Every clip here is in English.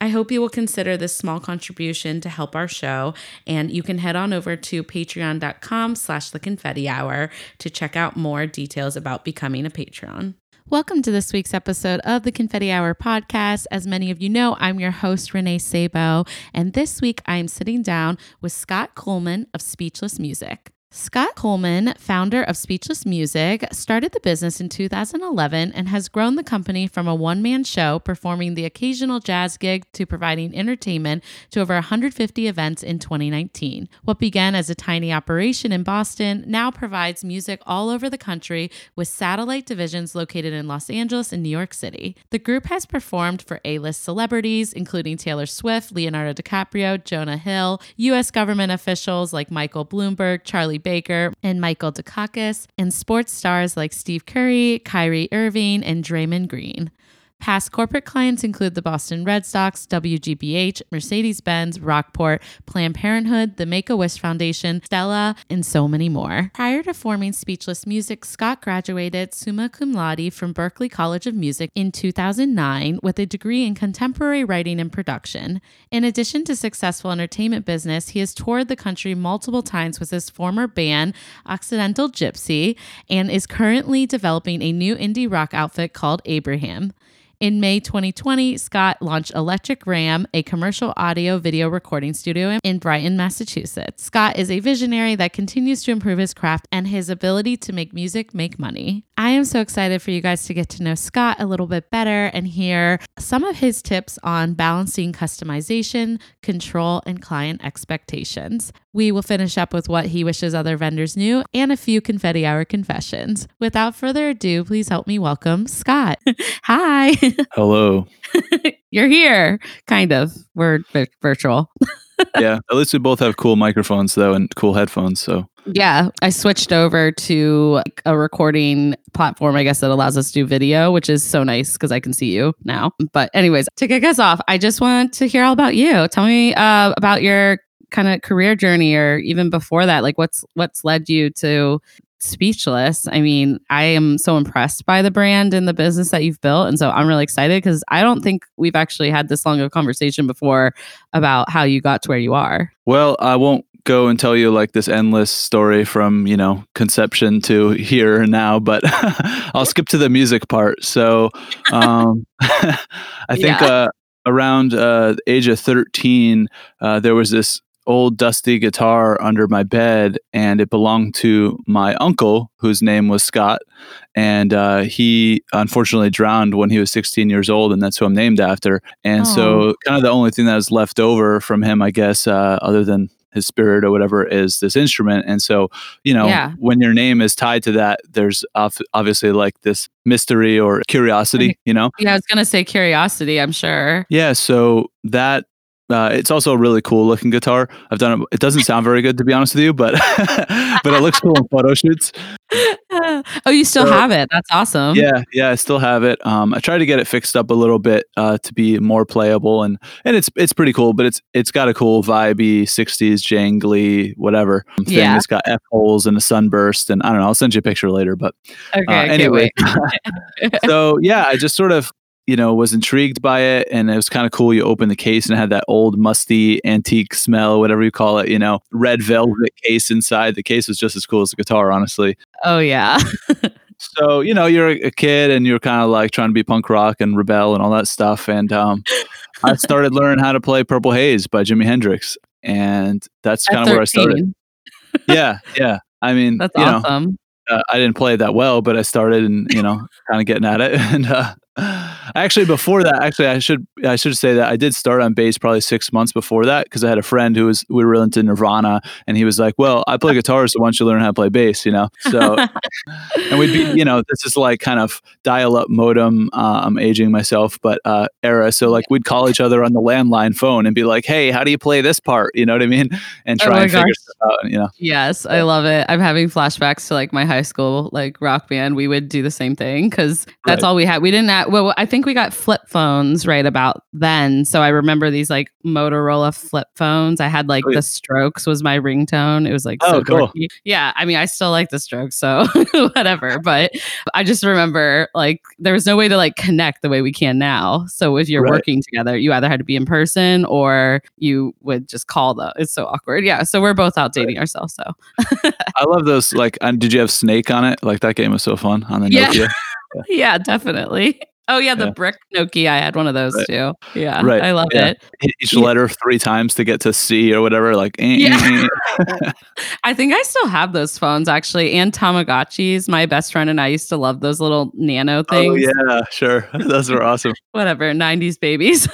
I hope you will consider this small contribution to help our show, and you can head on over to patreon.com slash the confetti hour to check out more details about becoming a patron. Welcome to this week's episode of the Confetti Hour podcast. As many of you know, I'm your host, Renee Sabo, and this week I am sitting down with Scott Kulman of Speechless Music. Scott Kulman, founder of Speechless Music, started the business in 2011 and has grown the company from a one man show performing the occasional jazz gig to providing entertainment to over 150 events in 2019. What began as a tiny operation in Boston now provides music all over the country with satellite divisions located in Los Angeles and New York City. The group has performed for A list celebrities, including Taylor Swift, Leonardo DiCaprio, Jonah Hill, U.S. government officials like Michael Bloomberg, Charlie Baker, and Michael Dukakis, and sports stars like Steph Curry, Kyrie Irving, and Draymond Green. Past corporate clients include the Boston Red Sox, WGBH, Mercedes Benz, Rockport, Planned Parenthood, the Make a Wish Foundation, Stella, and so many more. Prior to forming Speechless Music, Scott graduated summa cum laude from Berklee College of Music in 2009 with a degree in contemporary writing and production. In addition to successful entertainment business, he has toured the country multiple times with his former band, Occidental Gypsy, and is currently developing a new indie rock outfit called Abraham. In May 2020, Scott launched Electric Ram, a commercial audio video recording studio in Brighton, Massachusetts. Scott is a visionary that continues to improve his craft and his ability to make music make money. I am so excited for you guys to get to know Scott a little bit better and hear some of his tips on balancing customization, control, and client expectations. We will finish up with what he wishes other vendors knew and a few confetti hour confessions. Without further ado, please help me welcome Scott. Hi. Hello. You're here, kind of. We're vi- virtual. yeah, at least we both have cool microphones though and cool headphones. So Yeah, I switched over to a recording platform, I guess, that allows us to do video, which is so nice because I can see you now. But, anyways, to kick us off, I just want to hear all about you. Tell me uh, about your kind of career journey, or even before that, like what's what's led you to speechless. I mean, I am so impressed by the brand and the business that you've built. And so I'm really excited because I don't think we've actually had this long of a conversation before about how you got to where you are. well, I won't go and tell you like this endless story from you know conception to here and now, but I'll skip to the music part. So um, I think Yeah. uh, around uh, the age of 13, uh, there was this old dusty guitar under my bed and it belonged to my uncle whose name was scott and uh, he unfortunately drowned when he was 16 years old and that's who i'm named after. And so kind of the only thing that was left over from him i guess uh, other than his spirit or whatever is this instrument. And so you know Yeah. when your name is tied to that there's ob- obviously like this mystery or curiosity you know? Yeah, I was going to say curiosity, I'm sure. yeah, so that uh, it's also a really cool looking guitar. I've done it. It doesn't sound very good to be honest with you, but but it looks cool in photo shoots. oh, you still So- have it. That's awesome. Yeah, yeah, I still have it. Um, I tried to get it fixed up a little bit uh, to be more playable, and and it's it's pretty cool. But it's it's got a cool vibey '60s jangly whatever thing. Yeah. It's got f holes and a sunburst, and I don't know. I'll send you a picture later. But Okay. uh, anyway, so yeah, I just sort of you know was intrigued by it, and it was kind of cool. You open the case and it had that old musty antique smell, whatever you call it. You know, red velvet case inside. The case was just as cool as the guitar, honestly. Oh, yeah. So you know, you're a kid and you're kind of like trying to be punk rock and rebel and all that stuff. And um, I started learning how to play Purple Haze by Jimi Hendrix, and that's kind of where I started. Yeah, yeah. I mean, That's you know, awesome. uh, I didn't play that well, but I started and you know, kind of getting at it. And uh, Actually, before that, actually, I should I should say that I did start on bass probably six months before that because I had a friend who was we were into Nirvana, and he was like, "Well, I play guitar, so why don't you learn how to play bass?" You know, so and we'd be, you know, this is like kind of dial-up modem. Uh, I'm aging myself, but uh, era. So like we'd call each other on the landline phone and be like, "Hey, how do you play this part?" You know what I mean? And Oh try my and figure gosh. stuff out. You know, Yes, I love it. I'm having flashbacks to like my high school like rock band. We would do the same thing because that's Right. all we had. We didn't have, well, I think we got flip phones right about then. So I remember these like Motorola flip phones. I had like Oh, yeah. the strokes was my ringtone. It was like oh, so Oh, cool. dorky. Yeah. I mean, I still like the strokes. So whatever. But I just remember like there was no way to like connect the way we can now. So if you're Right. working together, you either had to be in person or you would just call the, it's so awkward. Yeah. So we're both out dating ourselves. So I love those. Like, did you have Snake on it? Like that game was so fun on the Yeah. Nokia. yeah, definitely. Oh yeah, the Yeah. brick Nokia. I had one of those Right. too. Yeah, Right, I love yeah. it. Each Yeah. letter three times to get to C or whatever. Like, eh, Yeah. eh, eh. I think I still have those phones actually, and Tamagotchis. My best friend and I used to love those little nano things. oh yeah, sure. Those were awesome. Whatever, '90s babies.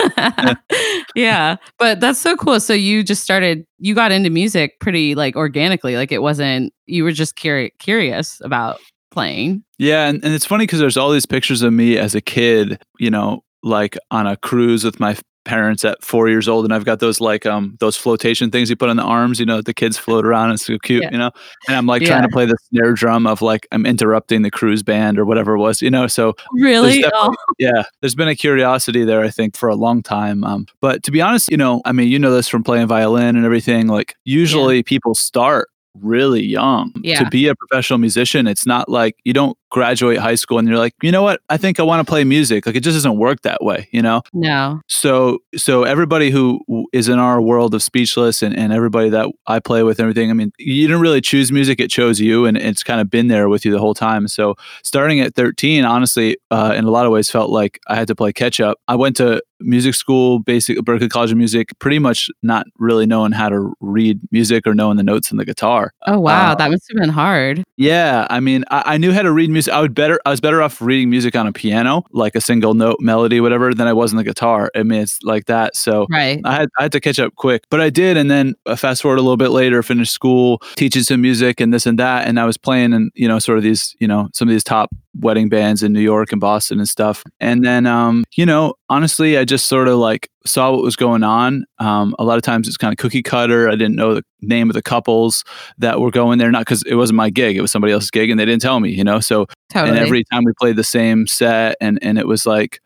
yeah, but that's so cool. So you just started. You got into music pretty like organically. Like it wasn't. You were just curi- curious about playing. Yeah, and, and it's funny because there's all these pictures of me as a kid, you know, like on a cruise with my parents at four years old, and I've got those like um those flotation things you put on the arms, you know, that the kids float around. It's so cute, Yeah. you know. And I'm like trying to play the snare drum of like I'm interrupting the cruise band or whatever it was, you know. So Really? definitely- Oh, yeah, there's been a curiosity there, I think, for a long time. Um, but to be honest, you know, I mean, you know this from playing violin and everything. Like, usually people start really young Yeah. to be a professional musician. It's not like you don't graduate high school and you're like, you know what, I think I want to play music. Like, it just doesn't work that way, you know. no. So, so everybody who is in our world of speechless and, and everybody that I play with and everything, I mean, you didn't really choose music; it chose you, and it's kind of been there with you the whole time. So, starting at 13, honestly, uh, in a lot of ways, felt like I had to play catch up. I went to music school, basic Berklee College of Music, pretty much not really knowing how to read music or knowing the notes on the guitar. Oh wow, Uh, that must have been hard. Yeah, I mean, I, I knew how to read music. I would better, I was better off reading music on a piano, like a single note melody, whatever, than I was on the guitar. I mean, it's like that. So Right. I had, I had to catch up quick, but I did. And then uh, fast forward a little bit later, finished school, teaching some music and this and that. And I was playing in, you know, sort of these, you know, some of these top wedding bands in New York and Boston and stuff. And then, um, you know, honestly, I just sort of like saw what was going on. Um, a lot of times it's kind of cookie cutter. I didn't know the name of the couples that were going there, not because it wasn't my gig, it was somebody else's gig and they didn't tell me, you know? So, Totally. and every time we played the same set and and it was like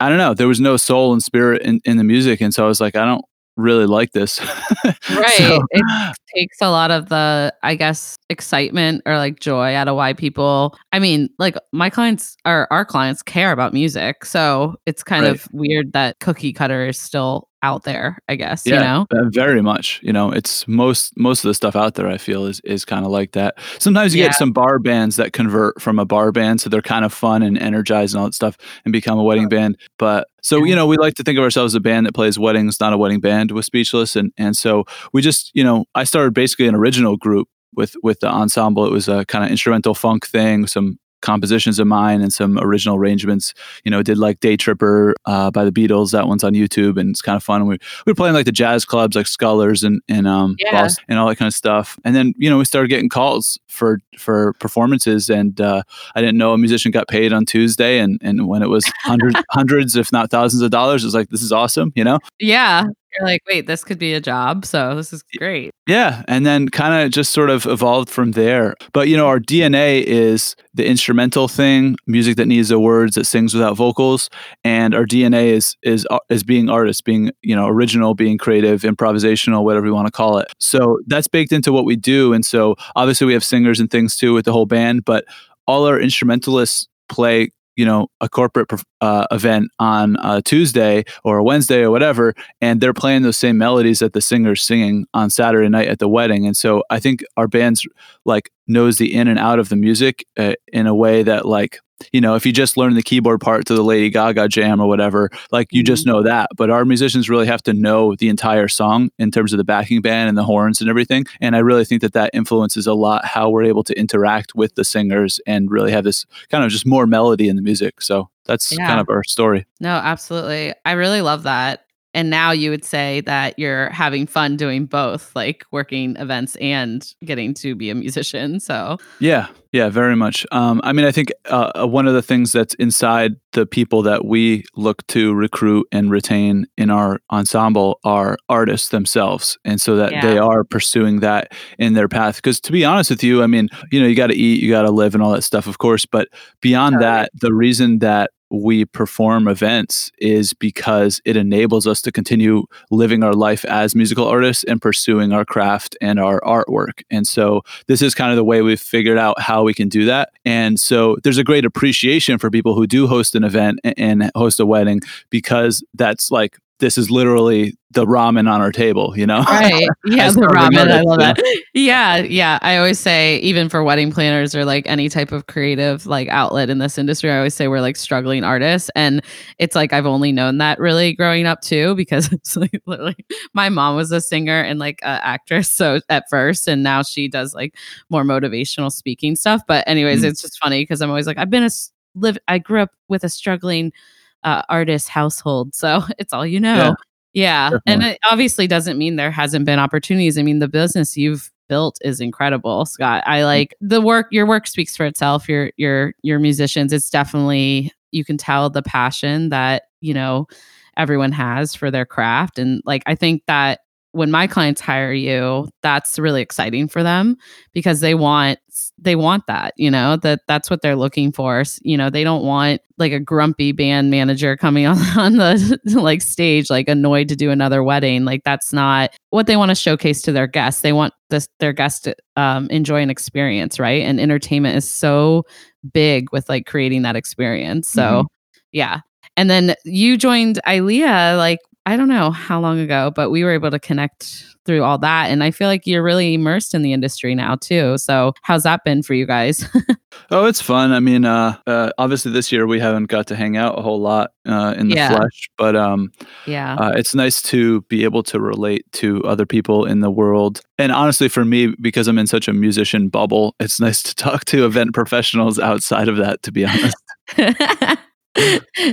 i don't know there was no soul and spirit in, in the music and so i was like i don't really like this Right. So- It takes a lot of the, I guess, excitement or like joy out of why people. I mean, like my clients or our clients care about music. So it's kind Right. of weird that cookie cutter is still out there, I guess, yeah you know? uh, very much you know it's most most of the stuff out there i feel is is kind of like that sometimes you Yeah. get some bar bands that convert from a bar band so they're kind of fun and energized and all that stuff and become a wedding band but so you know we like to think of ourselves as a band that plays weddings not a wedding band with speechless and and so we just you know i started basically an original group with with the ensemble it was a kind of instrumental funk thing some compositions of mine and some original arrangements you know did like day tripper uh, by the beatles that one's on youtube and it's kind of fun we, we were playing like the jazz clubs like Scullers and and um Yeah. Boston and all that kind of stuff and then you know we started getting calls for for performances and uh, i didn't know a musician got paid on tuesday and and when it was hundreds hundreds if not thousands of dollars it was like this is awesome you know Yeah. You're like, wait, this could be a job. So this is great. Yeah, and then kind of just sort of evolved from there. But you know, our DNA is the instrumental thing, music that needs the words, that sings without vocals, and our DNA is is uh, is being artists, being you know original, being creative, improvisational, whatever you want to call it. So that's baked into what we do, and so obviously we have singers and things too with the whole band, but all our instrumentalists play you know a corporate uh, event on a Tuesday or a Wednesday or whatever, and they're playing those same melodies that the singer's singing on Saturday night at the wedding. And so I think our band's like knows the in and out of the music uh, in a way that like you know if you just learn the keyboard part to the Lady Gaga jam or whatever, like you just mm-hmm. know that. But our musicians really have to know the entire song in terms of the backing band and the horns and everything. And I really think that that influences a lot how we're able to interact with the singers and really have this kind of just more melody in the music. So that's Yeah. kind of our story. No, absolutely. I really love that. And now you would say that you're having fun doing both, like working events and getting to be a musician. So, Yeah, yeah, very much. Um, I mean, I think uh, uh, one of the things that's inside the people that we look to recruit and retain in our ensemble are artists themselves, and so that they are pursuing that in their path. Because to be honest with you, I mean, you know, you got to eat, you got to live, and all that stuff, of course. But beyond Totally. that, the reason that we perform events is because it enables us to continue living our life as musical artists and pursuing our craft and our artwork. And so this is kind of the way we've figured out how we can do that. And so there's a great appreciation for people who do host an event and host a wedding because that's like this is literally the ramen on our table, you know? right. Yeah, the ramen. I love yeah. that. Yeah, yeah. I always say, even for wedding planners or like any type of creative like outlet in this industry, I always say we're like struggling artists. And it's like I've only known that really growing up too, because it's like literally my mom was a singer and like an actress. So at first, and now she does like more motivational speaking stuff. But anyways, Mm. it's just funny because I'm always like, I've been a live. I grew up with a struggling uh, artist household, so it's all you know. Yeah. Yeah. And it obviously doesn't mean there hasn't been opportunities. I mean, the business you've built is incredible, Scott. I like the work your work speaks for itself. Your your your musicians, it's definitely you can tell the passion that, you know, everyone has for their craft. And like I think that when my clients hire you, that's really exciting for them because they want they want that, you know, that that's what they're looking for. You know, they don't want like a grumpy band manager coming on, on the like stage like annoyed to do another wedding. Like that's not what they want to showcase to their guests. They want this their guests to um, enjoy an experience, right? And entertainment is so big with like creating that experience. So, Mhm. yeah. And then you joined ILEA like I don't know how long ago, but we were able to connect through all that. And I feel like you're really immersed in the industry now too. So how's that been for you guys? Oh, it's fun. I mean, uh, uh, obviously this year we haven't got to hang out a whole lot uh, in the Yeah. flesh, but um, yeah. uh, it's nice to be able to relate to other people in the world. And honestly, for me, because I'm in such a musician bubble, it's nice to talk to event professionals outside of that. To be honest,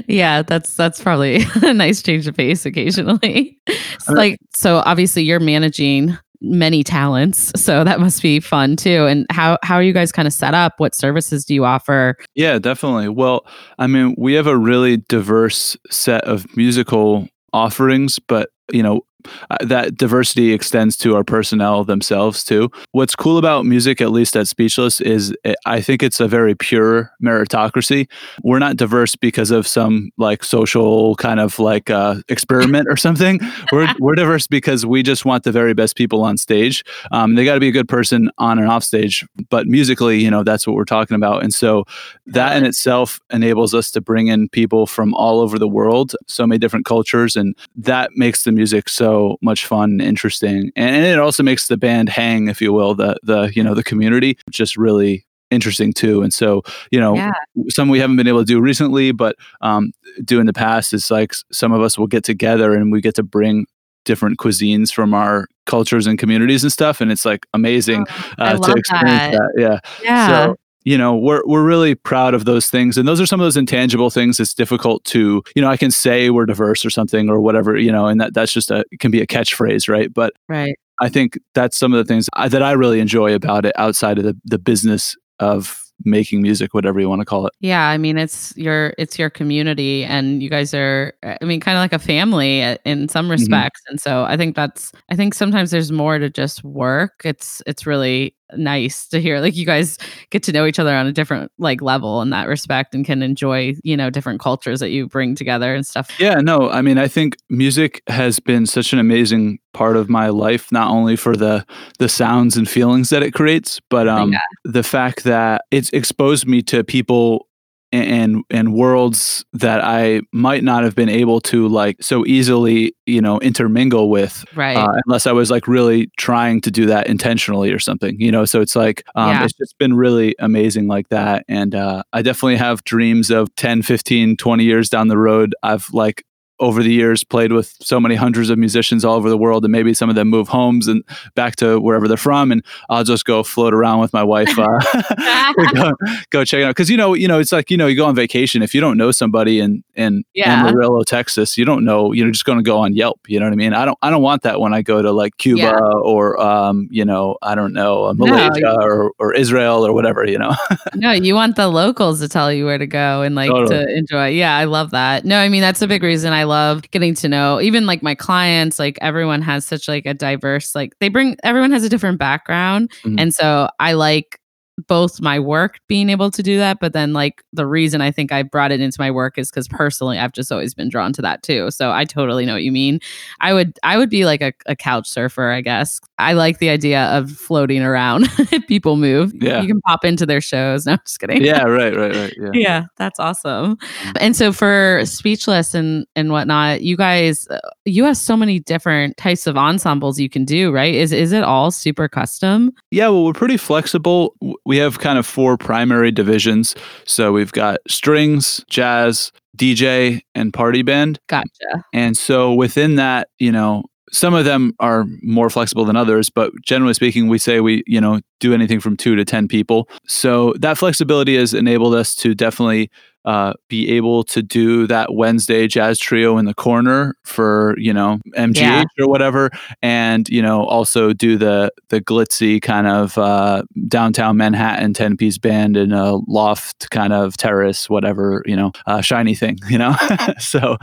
yeah, that's that's probably a nice change of pace occasionally. It's Uh, like so obviously you're managing many talents, so that must be fun too. And how how are you guys kind of set up? What services do you offer? yeah, definitely. Well, I mean, we have a really diverse set of musical offerings, but you know. Uh, that diversity extends to our personnel themselves too. What's cool about music, at least at Speechless, is it, I think it's a very pure meritocracy. We're not diverse because of some like social kind of like uh, experiment or something. We're we're diverse because we just want the very best people on stage. Um, they got to be a good person on and off stage, but musically, you know, that's what we're talking about. And so that in itself enables us to bring in people from all over the world, so many different cultures, and that makes the music so much fun and interesting. And, it also makes the band hang, if you will, the the you know the community just really interesting too. And so you know, Yeah. some we haven't been able to do recently, but um, do in the past is like some of us will get together and we get to bring different cuisines from our cultures and communities and stuff and it's like amazing I uh, to experience that. that yeah Yeah. so you know we're we're really proud of those things and those are some of those intangible things it's difficult to you know i can say we're diverse or something or whatever you know and that that's just a can be a catchphrase right but right. i think that's some of the things I, that i really enjoy about it outside of the the business of making music whatever you want to call it Yeah, I mean it's your it's your community and you guys are I mean kind of like a family uh, in some respects. And so I think that's I think sometimes there's more to just work. It's it's really nice to hear like you guys get to know each other on a different like level in that respect and can enjoy, you know, different cultures that you bring together and stuff. Yeah, no, I mean, I think music has been such an amazing part of my life, not only for the the sounds and feelings that it creates, but um, Yeah. the fact that it's exposed me to people and and worlds that I might not have been able to like so easily, you know, intermingle with Right. uh, unless I was like really trying to do that intentionally or something, you know. So it's like um, Yeah. it's just been really amazing like that, and uh, I definitely have dreams of 10, 15, 20 years down the road. I've like over the years played with so many hundreds of musicians all over the world, and maybe some of them move homes and back to wherever they're from, and I'll just go float around with my wife, uh, go, go check it out. Because you know, you know, it's like you know, you go on vacation if you don't know somebody in in Yeah. Amarillo, Texas, you don't know, you're just going to go on Yelp. You know what I mean? I don't, I don't want that when I go to like Cuba Yeah. or, um, you know, I don't know, uh, No, Malaysia or, or Israel or whatever. You know? no, you want the locals to tell you where to go and like Totally. to enjoy. Yeah, I love that. No, I mean that's a big reason I love getting to know even like my clients, like everyone has such like a diverse like they bring everyone has a different background. Mhm. And so I like both my work being able to do that, but then like the reason I think I brought it into my work is because personally I've just always been drawn to that too. So I totally know what you mean. I would I would be like a, a couch surfer, I guess. I like the idea of floating around if people move. Yeah. You can pop into their shows. No, I'm just kidding. yeah. Right. Right. Right. Yeah. Yeah, that's awesome. And so for speechless and and whatnot, you guys, uh, you have so many different types of ensembles you can do, right? Is is it all super custom? Yeah, well, we're pretty flexible. We have kind of four primary divisions. So we've got strings, jazz, DJ, and party band. Gotcha. And so within that, you know, some of them are more flexible than others, but generally speaking, we say we, you know, do anything from two to 10 people. So that flexibility has enabled us to definitely uh, be able to do that Wednesday jazz trio in the corner for, you know, MGH Yeah. or whatever. And, you know, also do the, the glitzy kind of uh, downtown Manhattan 10 piece band in a loft kind of terrace, whatever, you know, uh, shiny thing, you know? so,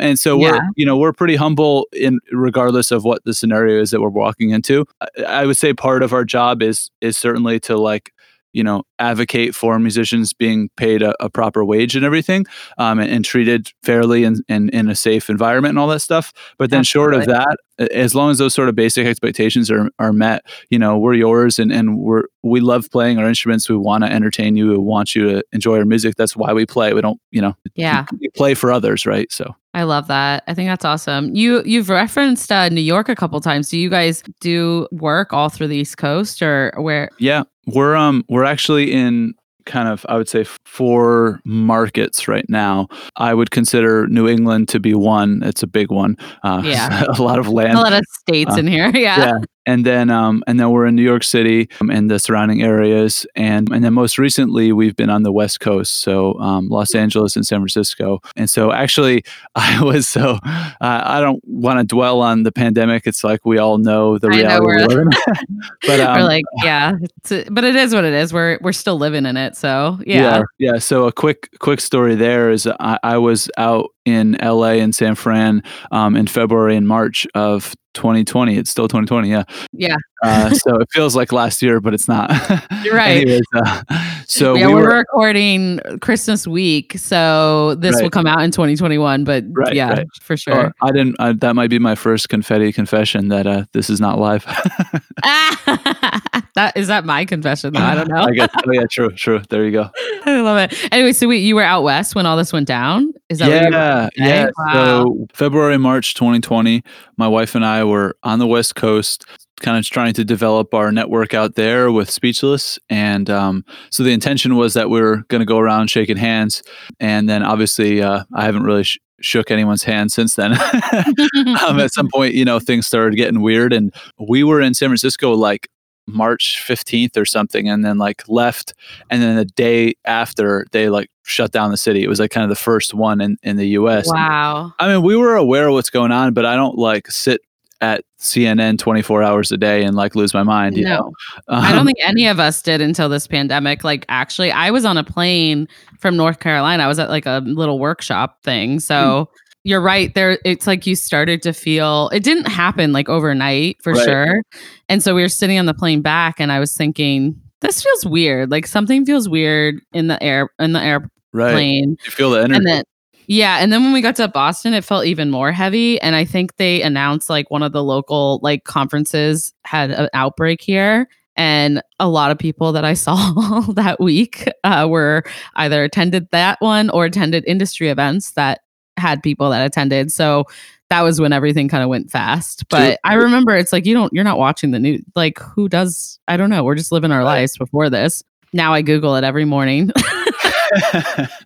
and so we're, you know, we're pretty humble in regardless of what the scenario is that we're walking into. I, I would say part of our job is, is certainly to like, you know, advocate for musicians being paid a, a proper wage and everything, um, and, and treated fairly and, and in a safe environment and all that stuff. But then, short of that, as long as those sort of basic expectations are, are met, you know, we're yours, and and we're we love playing our instruments. We want to entertain you. We want you to enjoy our music. That's why we play. We don't, you know, Yeah. we play for others, right? So. I love that. I think that's awesome. You you've referenced uh, New York a couple times. Do you guys do work all through the East Coast or where? Yeah, we're um we're actually in kind of I would say four markets right now. I would consider New England to be one. It's a big one. Uh, Yeah. a lot of land. A lot of states Uh, in here. Yeah. yeah. And then um and then we're in New York City um, and the surrounding areas and and then most recently we've been on the West Coast so um, Los Angeles and San Francisco and so actually I was so uh, I don't want to dwell on the pandemic it's like we all know the I know, reality we we're- live in. but um, We're like, yeah, it's, but it is what it is. We're we're still living in it. So yeah. yeah. So a quick quick story there is I, I was out in LA and San Fran um, in February and March of 2020. It's still 2020. Yeah. Yeah. Uh, so it feels like last year, but it's not. You're right. Anyways, uh, so yeah, we we are were recording Christmas week, so this will come out in 2021. But Right, yeah, right. for sure. I didn't. Uh, that might be my first confetti confession that uh, this is not live. that is that my confession though. I don't know. I guess. Oh yeah, true, true. There you go. I love it. Anyway, so wait, you were out west when all this went down. Is that what you were yeah, yeah. Wow. So February, March 2020, my wife and I were on the West Coast, kind of trying to develop our network out there with Speechless, and um, so the intention was that we were going to go around shaking hands, and then obviously uh, I haven't really. Sh- shook anyone's hand since then um, at some point you know things started getting weird and we were in san francisco like march 15th or something and then like left and then the day after they like shut down the city it was like kind of the first one in, in the us wow. i mean we were aware of what's going on but i don't like sit at cnn 24 hours a day and like lose my mind you No. know I don't Um, think any of us did until this pandemic. Like, actually, I was on a plane from North Carolina. I was at like a little workshop thing. So Hmm. you're right. There, it's like you started to feel it didn't happen like overnight for Right. sure. And so we were sitting on the plane back, and I was thinking, this feels weird. Like something feels weird in the air in the right airplane. you feel the energy And then yeah, and then when we got to Boston, it felt even more heavy. And I think they announced like one of the local like conferences had an outbreak here. And a lot of people that I saw that week uh, were either attended that one or attended industry events that had people that attended. So that was when everything kind of went fast. But I remember it's like you don't you're not watching the news. Like who does? I don't know. We're just living our lives before this. Now I Google it every morning.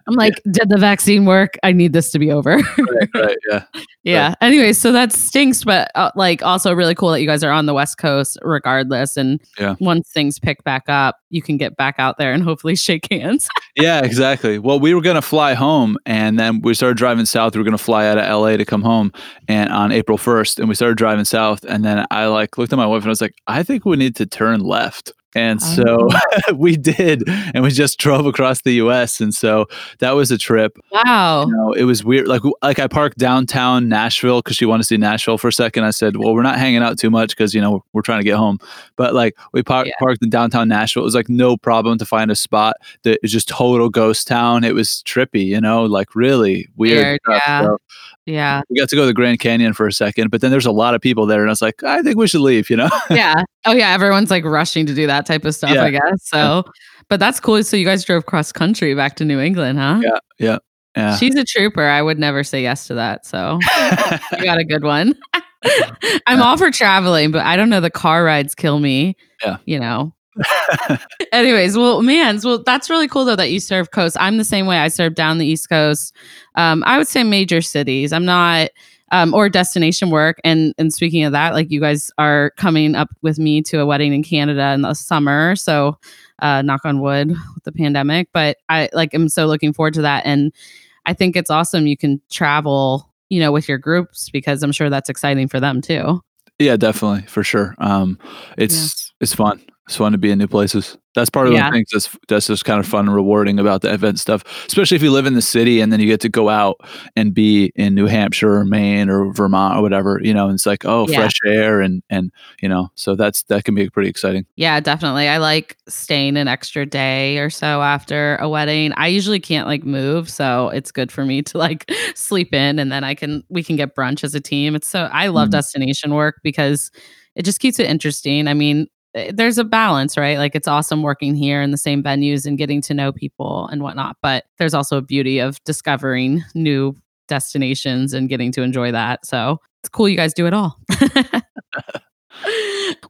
I'm like, did the vaccine work? I need this to be over. right, right, yeah. Yeah. Anyway, so that stinks, but uh, like also really cool that you guys are on the West Coast regardless. And Yeah. once things pick back up, you can get back out there and hopefully shake hands. Yeah, exactly. Well, we were going to fly home and then we started driving south. We were going to fly out of LA to come home and on April 1st and we started driving south and then I like looked at my wife and I was like, "I think we need to turn left." And oh, so we did and we just drove across the US and so that was a trip. wow. You know, it was weird. Like like I parked downtown Nashville because she wanted to see Nashville for a second. I said, "Well, we're not hanging out too much because you know we're trying to get home." But like we par- Yeah. parked in downtown Nashville. It was like no problem to find a spot. That it was just total ghost town. It was trippy, you know, like really weird. Weird, yeah. So Yeah. we got to go to the Grand Canyon for a second, but then there's a lot of people there, and I was like, I think we should leave. You know? Yeah. Oh, yeah. Everyone's like rushing to do that type of stuff, Yeah. I guess. So, but that's cool. So you guys drove cross country back to New England, huh? yeah, yeah, yeah. She's a trooper. I would never say yes to that. So you got a good one. I'm all for traveling, but I don't know. The car rides kill me. Yeah. You know. Anyways, well, man, well, that's really cool though that you serve coast. I'm the same way. I serve down the East Coast. Um, I would say major cities. I'm not um, or destination work. And and speaking of that, like you guys are coming up with me to a wedding in Canada in the summer. So uh, knock on wood with the pandemic. But I like am so looking forward to that. And I think it's awesome you can travel, you know, with your groups because I'm sure that's exciting for them too. yeah, definitely for sure. Um, it's it's fun. It's fun to be in new places. That's part of Yeah. the things that's that's just kind of fun and rewarding about the event stuff. Especially if you live in the city and then you get to go out and be in New Hampshire or Maine or Vermont or whatever. You know, and it's like oh, Yeah. fresh air and and you know, so that's that can be pretty exciting. Yeah, definitely. I like staying an extra day or so after a wedding. I usually can't like move, so it's good for me to like sleep in and then I can we can get brunch as a team. It's so I love Mhm. destination work because it just keeps it interesting. I mean, Eh, there's a balance, right? Like it's awesome working here in the same venues and getting to know people and whatnot, but there's also a beauty of discovering new destinations and getting to enjoy that. So it's cool you guys do it all.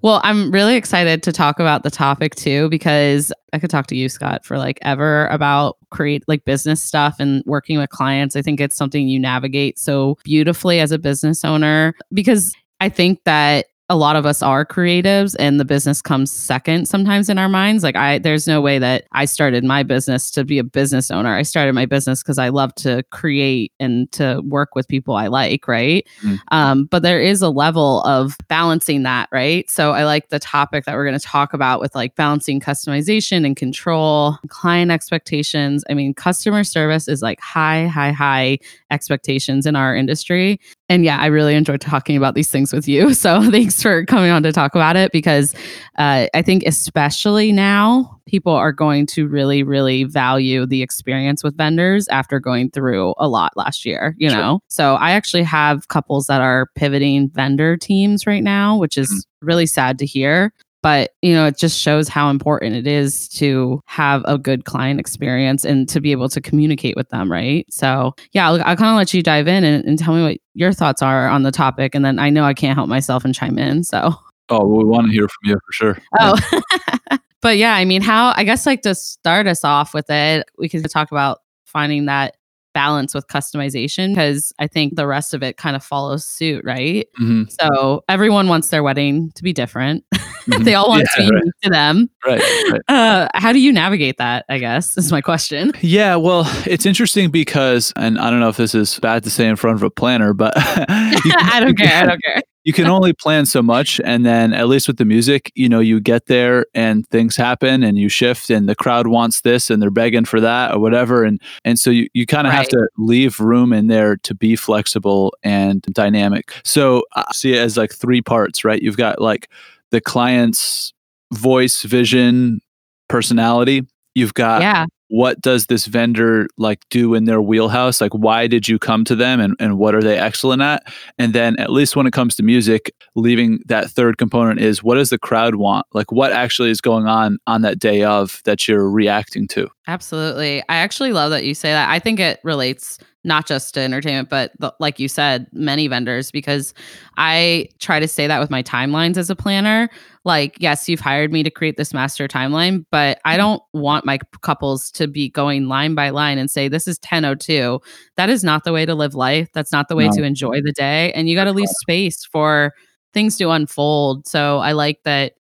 well, I'm really excited to talk about the topic too because I could talk to you, Scott, for like ever about create like business stuff and working with clients. I think it's something you navigate so beautifully as a business owner because I think that a lot of us are creatives and the business comes second sometimes in our minds. Like I there's no way that I started my business to be a business owner. I started my business because I love to create and to work with people I like, right? Mm. Um, but there is a level of balancing that, right? So I like the topic that we're going to talk about with like balancing customization and control, client expectations. I mean, customer service is like high, high, high expectations in our industry. And yeah, I really enjoyed talking about these things with you. So thanks for coming on to talk about it because uh, I think, especially now, people are going to really, really value the experience with vendors after going through a lot last year, you Sure. know? So I actually have couples that are pivoting vendor teams right now, which is really sad to hear. But you know, it just shows how important it is to have a good client experience and to be able to communicate with them, right? So, yeah, I'll, I'll kind of let you dive in and, and tell me what your thoughts are on the topic, and then I know I can't help myself and chime in. So, Oh, well, we want to hear from you for sure. Oh. but yeah, I mean, how, I guess like to start us off with it, we can talk about finding that balance with customization because I think the rest of it kind of follows suit, right? hmm So everyone wants their wedding to be different. Mhm. they all want it to be right. unique to them. Right, right. Uh, how do you navigate that? I guess is my question. Yeah, well, it's interesting because, and I don't know if this is bad to say in front of a planner, but I don't care. I don't care. You can uh, only plan so much and then at least with the music you know you get there and things happen and you shift and the crowd wants this and they're begging for that or whatever. And and so you, you kind of have to leave room in there to be flexible and dynamic. So i see it as like three parts right? You've got like the client's voice vision personality. You've got yeah. What does this vendor like do in their wheelhouse like why did you come to them and, and what are they excellent at and then at least when it comes to music leaving that third component is what does the crowd want like what actually is going on on that day of that you're reacting to Absolutely. I actually love that you say that. I think it relates not just to entertainment, but the, like you said, many vendors, because I try to say that with my timelines as a planner. Like, yes, you've hired me to create this master timeline, but I mm-hmm. don't want my couples to be going line by line and say, this is 1002. That is not the way to live life. That's not the way No. to enjoy the day. And you got to leave space for things to unfold. So I like that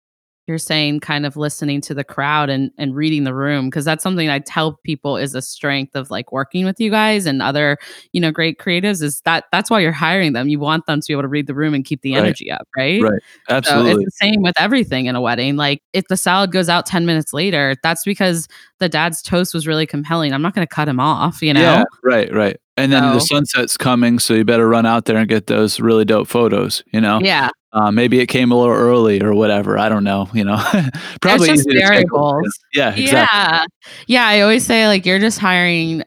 you're saying kind of listening to the crowd and and reading the room because that's something I tell people is a strength of like working with you guys and other you know great creatives is that that's why you're hiring them you want them to be able to read the room and keep the Right. energy up right Right. so Absolutely. it's the same with everything in a wedding like if the salad goes out 10 minutes later that's because the dad's toast was really compelling I'm not going to cut him off you know Yeah, right, right. And then the sunset's coming, so you better run out there and get those really dope photos. You know, yeah uh, maybe it came a little early or whatever. I don't know. You know, probably just easy to schedule. variables. Yeah, exactly. Yeah. Yeah. I always say, like, you're just hiring,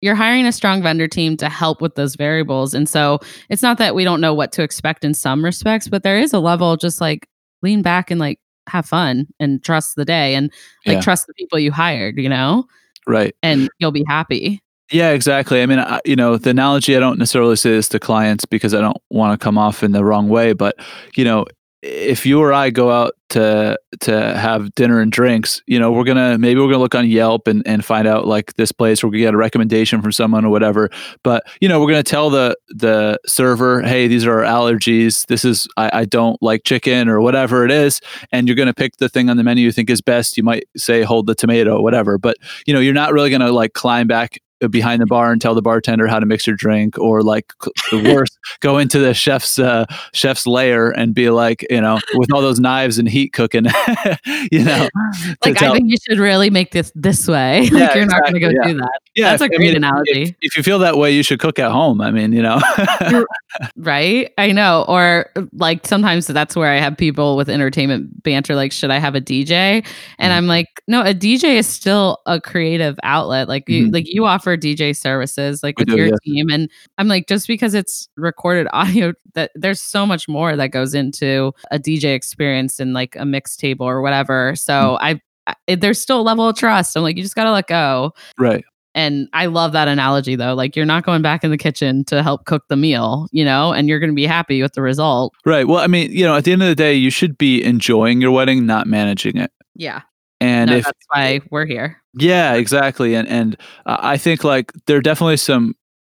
you're hiring a strong vendor team to help with those variables. And so it's not that we don't know what to expect in some respects, but there is a level just like lean back and like have fun and trust the day and like Yeah. trust the people you hired, you know, Right. and you'll be happy. Yeah, exactly. I mean, I, you know, the analogy, I don't necessarily say this to clients because I don't want to come off in the wrong way, but, you know, if you or I go out to to have dinner and drinks, you know, we're gonna maybe we're gonna look on Yelp and, and find out like this place where we get a recommendation from someone or whatever. But you know, we're gonna tell the the server, hey, these are our allergies. This is I, I don't like chicken or whatever it is, and you're gonna pick the thing on the menu you think is best. You might say hold the tomato or whatever, but you know, you're not really gonna like climb back behind the bar and tell the bartender how to mix your drink or like the worst go into the chef's uh, chef's lair and be like you know with all those knives and heat cooking you know Like, I think you should really make this this way. Yeah, like, you're not going to go exactly, do that. yeah that's a if- I great mean, analogy. if, if you feel that way you should cook at home i mean you know Right? I know. Or like sometimes that's where I have people with entertainment banter like, should I have a DJ? And Mhm. I'm like, no, a DJ is still a creative outlet. Like you Mhm. like you offer DJ services like We with do, your yes. team. And I'm like, just because it's recorded audio, that there's so much more that goes into a DJ experience and like a mix table or whatever. So mm. I, I there's still a level of trust. I'm like, you just gotta let go. right And I love that analogy though. Like you're not going back in the kitchen to help cook the meal, you know, and you're going to be happy with the result. right well i mean you know at the end of the day you should be enjoying your wedding not managing it Yeah. And no, if that's why we're here. Yeah, exactly. And and uh, I think like there are definitely some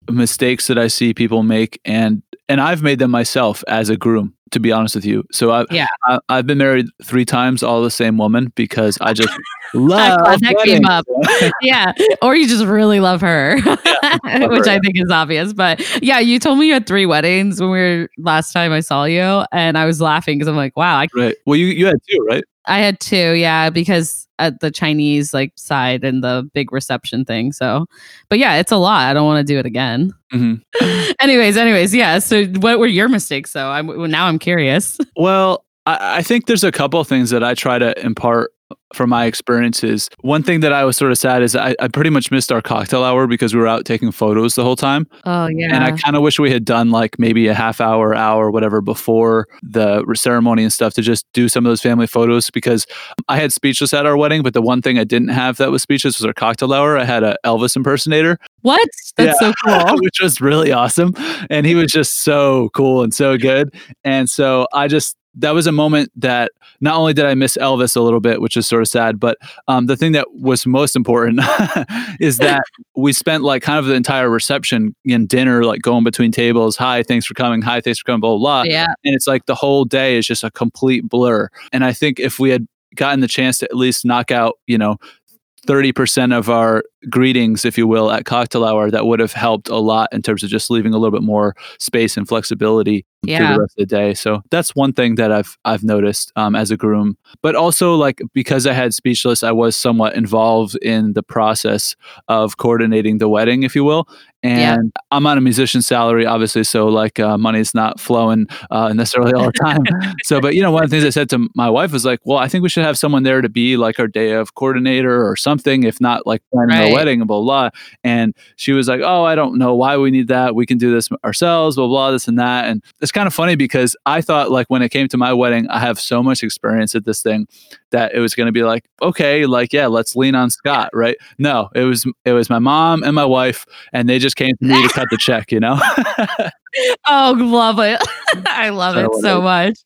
mistakes that I see people make, and and I've made them myself as a groom. To be honest with you, so I've Yeah. I I've been married three times, all the same woman, because I just love that came up. yeah. Or you just really love her, which her, I think is obvious. But yeah, you told me you had three weddings when we were last time I saw you. And I was laughing because I'm like, wow, I, right. Well, you you had two, right? I had two. Yeah. Because at the Chinese like side and the big reception thing. So, but yeah, it's a lot. I don't want to do it again. hmm anyways, anyways. Yeah. So what were your mistakes though? I'm well, now I'm curious. Well, I, I think there's a couple of things that I try to impart from my experiences. One thing that I was sort of sad is I, I pretty much missed our cocktail hour because we were out taking photos the whole time. Oh yeah. And I kind of wish we had done like maybe a half hour, hour, whatever before the ceremony and stuff to just do some of those family photos because I had speechless at our wedding, but the one thing I didn't have that was speechless was our cocktail hour. I had a Elvis impersonator, what? That's so cool. which was really awesome. And he was just so cool and so good. And so I just, that was a moment that not only did I miss Elvis a little bit, which is sort of sad, but um, the thing that was most important is that we spent like kind of the entire reception and dinner, like going between tables. Hi, thanks for coming. Hi, thanks for coming. Blah blah. blah. yeah. And it's like the whole day is just a complete blur. And I think if we had gotten the chance to at least knock out, you know, 30% of our greetings, if you will, at cocktail hour, that would have helped a lot in terms of just leaving a little bit more space and flexibility through the rest of the day. So that's one thing that I've I've noticed um, as a groom. But also, like because I had speechless, I was somewhat involved in the process of coordinating the wedding, if you will. And Yeah. I'm on a musician's salary, obviously, so like uh, money's not flowing uh, necessarily all the time. so, but you know, one of the things I said to my wife was like, "Well, I think we should have someone there to be like our day of coordinator or something, if not like planning Right. our wedding and blah blah." And she was like, "Oh, I don't know why we need that. We can do this ourselves, blah blah, this and that." And it's kind of funny because I thought like when it came to my wedding, I have so much experience at this thing that it was going to be like, okay, like yeah, let's lean on Scott, right? No, it was it was my mom and my wife, and they just came to me to cut the check, you know. oh, love it! I love it so much.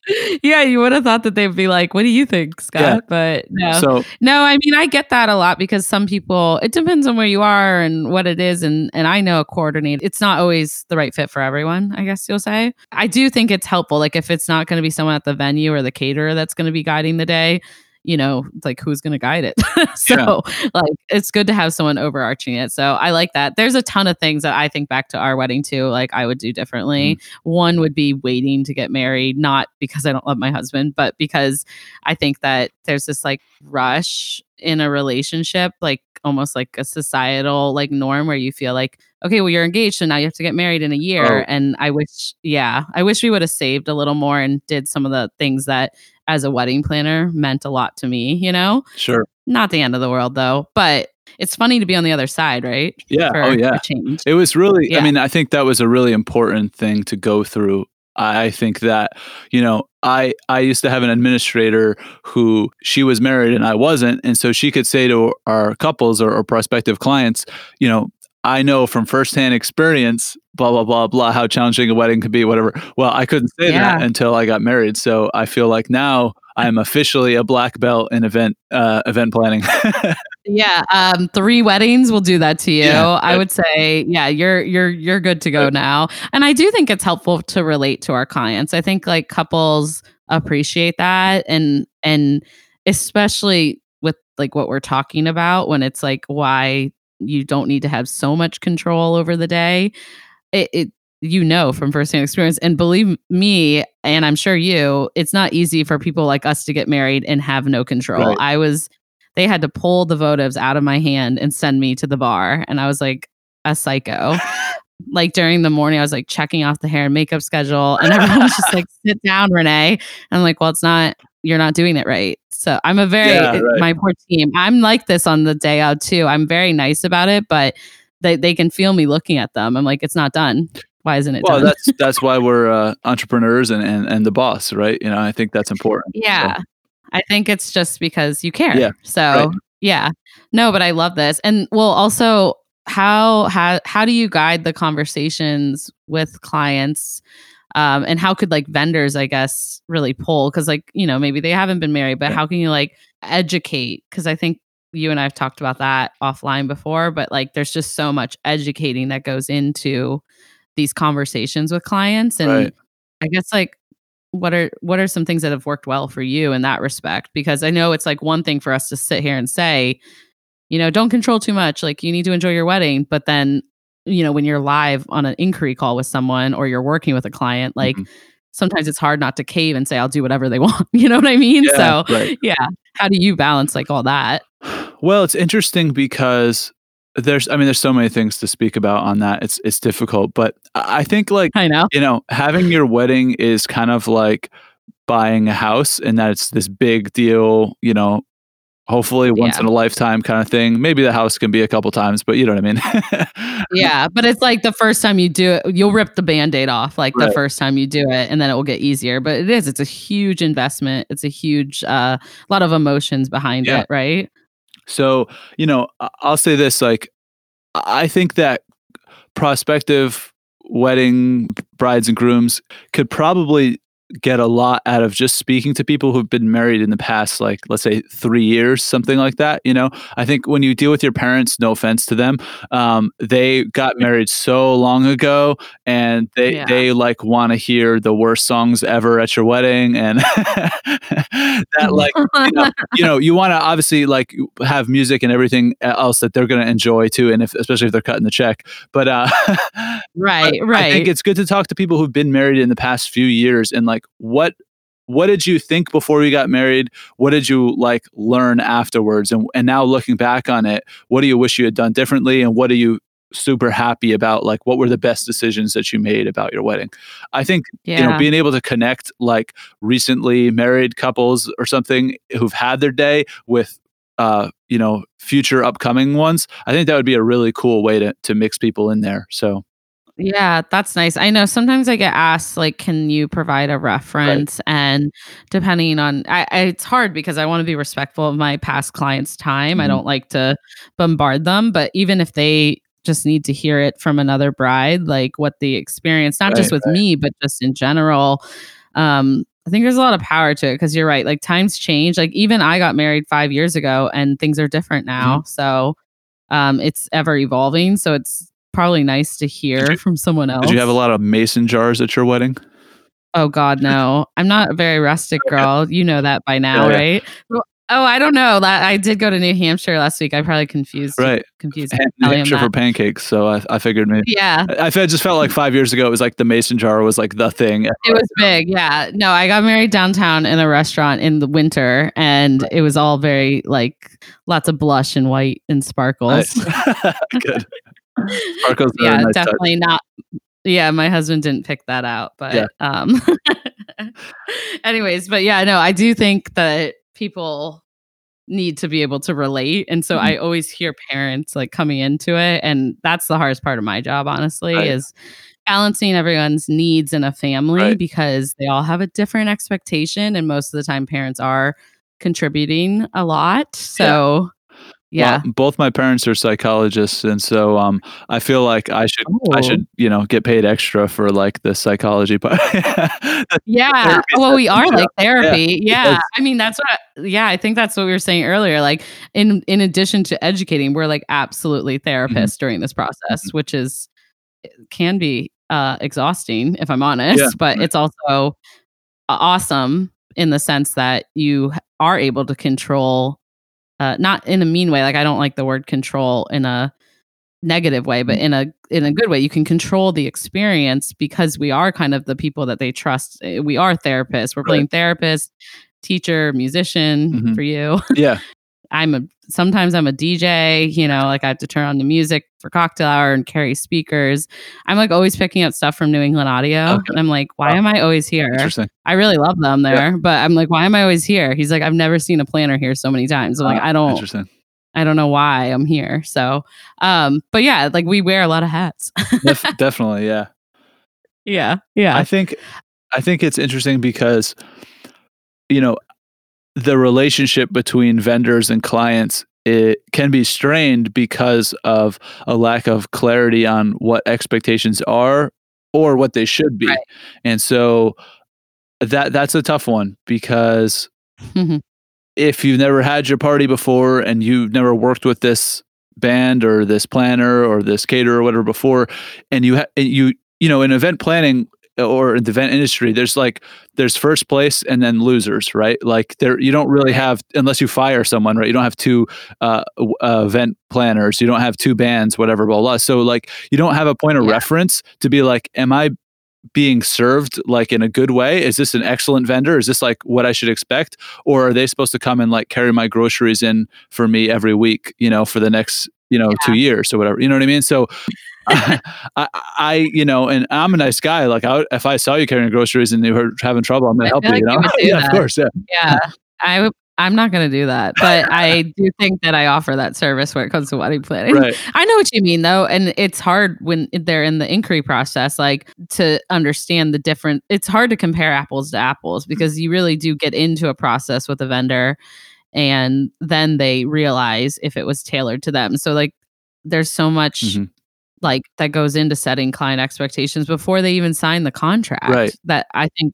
Yeah, you would have thought that they'd be like, "What do you think, Scott?" Yeah. But no, so, no. I mean, I get that a lot because some people. It depends on where you are and what it is, and and I know a coordinate. It's not always the right fit for everyone. I guess you'll say. I do think it's helpful. Like if it's not going to be someone at the venue or the caterer that's going to be guiding the day you know, like who's going to guide it. so, yeah. like, it's good to have someone overarching it. So, I like that. There's a ton of things that I think back to our wedding too, like I would do differently. mm One would be waiting to get married, not because I don't love my husband, but because I think that there's this like rush in a relationship, like almost like a societal like norm where you feel like okay well you're engaged and now you have to get married in a year oh. and i wish yeah i wish we would have saved a little more and did some of the things that as a wedding planner meant a lot to me, you know? Sure. Not the end of the world though, but it's funny to be on the other side, right? Yeah. For, oh, yeah. Change. It was really, yeah. I mean, I think that was a really important thing to go through. I think that, you know, I I used to have an administrator who she was married and I wasn't, and so she could say to our couples or, or prospective clients, you know, I know from firsthand experience, blah blah blah blah, how challenging a wedding could be, whatever. Well, I couldn't say yeah. that until I got married. So I feel like now I'm officially a black belt in event uh, event planning. yeah, um, three weddings will do that to you. Yeah, I would say, yeah, you're you're you're good to go now. And I do think it's helpful to relate to our clients. I think like couples appreciate that, and and especially with like what we're talking about when it's like why you don't need to have so much control over the day. It, it you know from firsthand experience and believe me and i'm sure you it's not easy for people like us to get married and have no control right. i was they had to pull the votives out of my hand and send me to the bar and i was like a psycho like during the morning i was like checking off the hair and makeup schedule and everyone was just like sit down renee and i'm like well it's not you're not doing it right so I'm a very yeah, right. my poor team. I'm like this on the day out too. I'm very nice about it, but they they can feel me looking at them. I'm like, it's not done. Why isn't it well, done? that's that's why we're uh, entrepreneurs and, and and the boss, right? You know, I think that's important. Yeah. So. I think it's just because you care. Yeah. So right. yeah. No, but I love this. And well also how how how do you guide the conversations with clients um, and how could like vendors i guess really pull because like you know maybe they haven't been married but yeah. how can you like educate because i think you and i've talked about that offline before but like there's just so much educating that goes into these conversations with clients and right. i guess like what are what are some things that have worked well for you in that respect because i know it's like one thing for us to sit here and say you know don't control too much like you need to enjoy your wedding but then you know when you're live on an inquiry call with someone or you're working with a client like mm-hmm. sometimes it's hard not to cave and say i'll do whatever they want you know what i mean yeah, so right. yeah how do you balance like all that well it's interesting because there's i mean there's so many things to speak about on that it's it's difficult but i think like i know you know having your wedding is kind of like buying a house and that it's this big deal you know hopefully once yeah. in a lifetime kind of thing. Maybe the house can be a couple times, but you know what I mean? yeah, but it's like the first time you do it, you'll rip the band-aid off like right. the first time you do it and then it will get easier. But it is, it's a huge investment. It's a huge uh, a lot of emotions behind yeah. it, right? So, you know, I'll say this like I think that prospective wedding brides and grooms could probably get a lot out of just speaking to people who've been married in the past like let's say three years something like that you know? I think when you deal with your parents no offense to them um, they got married so long ago and they yeah. they like want to hear the worst songs ever at your wedding and that like you know you, know, you want to obviously like have music and everything else that they're going to enjoy too and if especially if they're cutting the check but uh right but right i think it's good to talk to people who've been married in the past few years and like like what what did you think before we got married? What did you like learn afterwards? And, and now looking back on it what do you wish you had done differently? And what are you super happy about? Like what were the best decisions that you made about your wedding? I think yeah. you know being able to connect like recently married couples or something who've had their day with uh you know future upcoming ones i think that would be a really cool way to to mix people in there. So Yeah, that's nice. I know sometimes I get asked, like, can you provide a reference? Right. And depending on, I, I, it's hard because I want to be respectful of my past clients' time. Mm-hmm. I don't like to bombard them, but even if they just need to hear it from another bride, like what the experience, not right, just with right. me, but just in general. Um, I think there's a lot of power to it because you're right. Like times change. Like even I got married five years ago and things are different now. Mm-hmm. So um, it's ever evolving. So it's probably nice to hear you, from someone else. Did you have a lot of mason jars at your wedding? Oh God, no! I'm not a very rustic oh, girl. You know that by now, oh, yeah, right? Yeah. Oh, I don't know. I did go to New Hampshire last week. I probably confused right confused New Hampshire for pancakes. So I, I figured maybe yeah. I, I just felt like five years ago it was like the mason jar was like the thing. It was big. Yeah. No, I got married downtown in a restaurant in the winter, and it was all very like lots of blush and white and sparkles. Nice. Good. Yeah, nice definitely touch. not. Yeah, my husband didn't pick that out, but yeah. um. anyways, but yeah, no, I do think that people need to be able to relate. And so mm-hmm. I always hear parents like coming into it. And that's the hardest part of my job, honestly, right. is balancing everyone's needs in a family right. because they all have a different expectation. And most of the time, parents are contributing a lot. So yeah. Well, both my parents are psychologists, and so um, I feel like I should oh. I should you know get paid extra for like the psychology part. yeah. Well, we are like therapy. Yeah. yeah. I mean, that's what. yeah, I think that's what we were saying earlier. Like in in addition to educating, we're like absolutely mm-hmm. therapists mm-hmm. during this process, mm-hmm. which is can be uh, exhausting if I'm honest, yeah. but it's also awesome in the sense that you are able to control uh, not in a mean way. Like I don't like the word control in a negative way, but mm. in a in a good way. You can control the experience because we are kind of the people that they trust. Eh, we are therapists. We're playing therapist, teacher, musician mm-hmm. for you. Yeah. I'm a sometimes I'm a DJ, you know, like I have to turn on the music for cocktail hour and carry speakers. I'm like always picking up stuff from New England Audio. Okay. And I'm like, why wow. am I always here? Interesting. I really love them there, yeah. but I'm like, why am I always here? He's like, I've never seen a planner here so many times. I'm like, I don't Interesting. I don't know why I'm here. So, um, but yeah, like we wear a lot of hats. Def- definitely, yeah. Yeah. Yeah. I think I think it's interesting because you know, the relationship between vendors and clients it can be strained because of a lack of clarity on what expectations are or what they should be. Right. And so that that's a tough one because mm-hmm. if you've never had your party before and you've never worked with this band or this planner or this caterer or whatever before and you ha- you you know in event planning or in the event industry, there's like there's first place and then losers, right? Like there, you don't really have unless you fire someone, right? You don't have two uh, uh, event planners, you don't have two bands, whatever, blah blah. So like you don't have a point of yeah. reference to be like, am I being served like in a good way? Is this an excellent vendor? Is this like what I should expect? Or are they supposed to come and like carry my groceries in for me every week, you know, for the next, you know, yeah. two years or whatever? You know what I mean? So I, I, you know, and I'm a nice guy. Like, I, if I saw you carrying groceries and you were having trouble, I'm gonna help you. Like you know, you yeah, that. of course, yeah, yeah. I I'm not going to do that, but I do think that I offer that service when it comes to wedding planning. Right. I know what you mean though, and it's hard when they're in the inquiry process, like to understand the different. It's hard to compare apples to apples because you really do get into a process with a vendor, and then they realize if it was tailored to them. So like, there's so much. Mm-hmm like that goes into setting client expectations before they even sign the contract. Right. That I think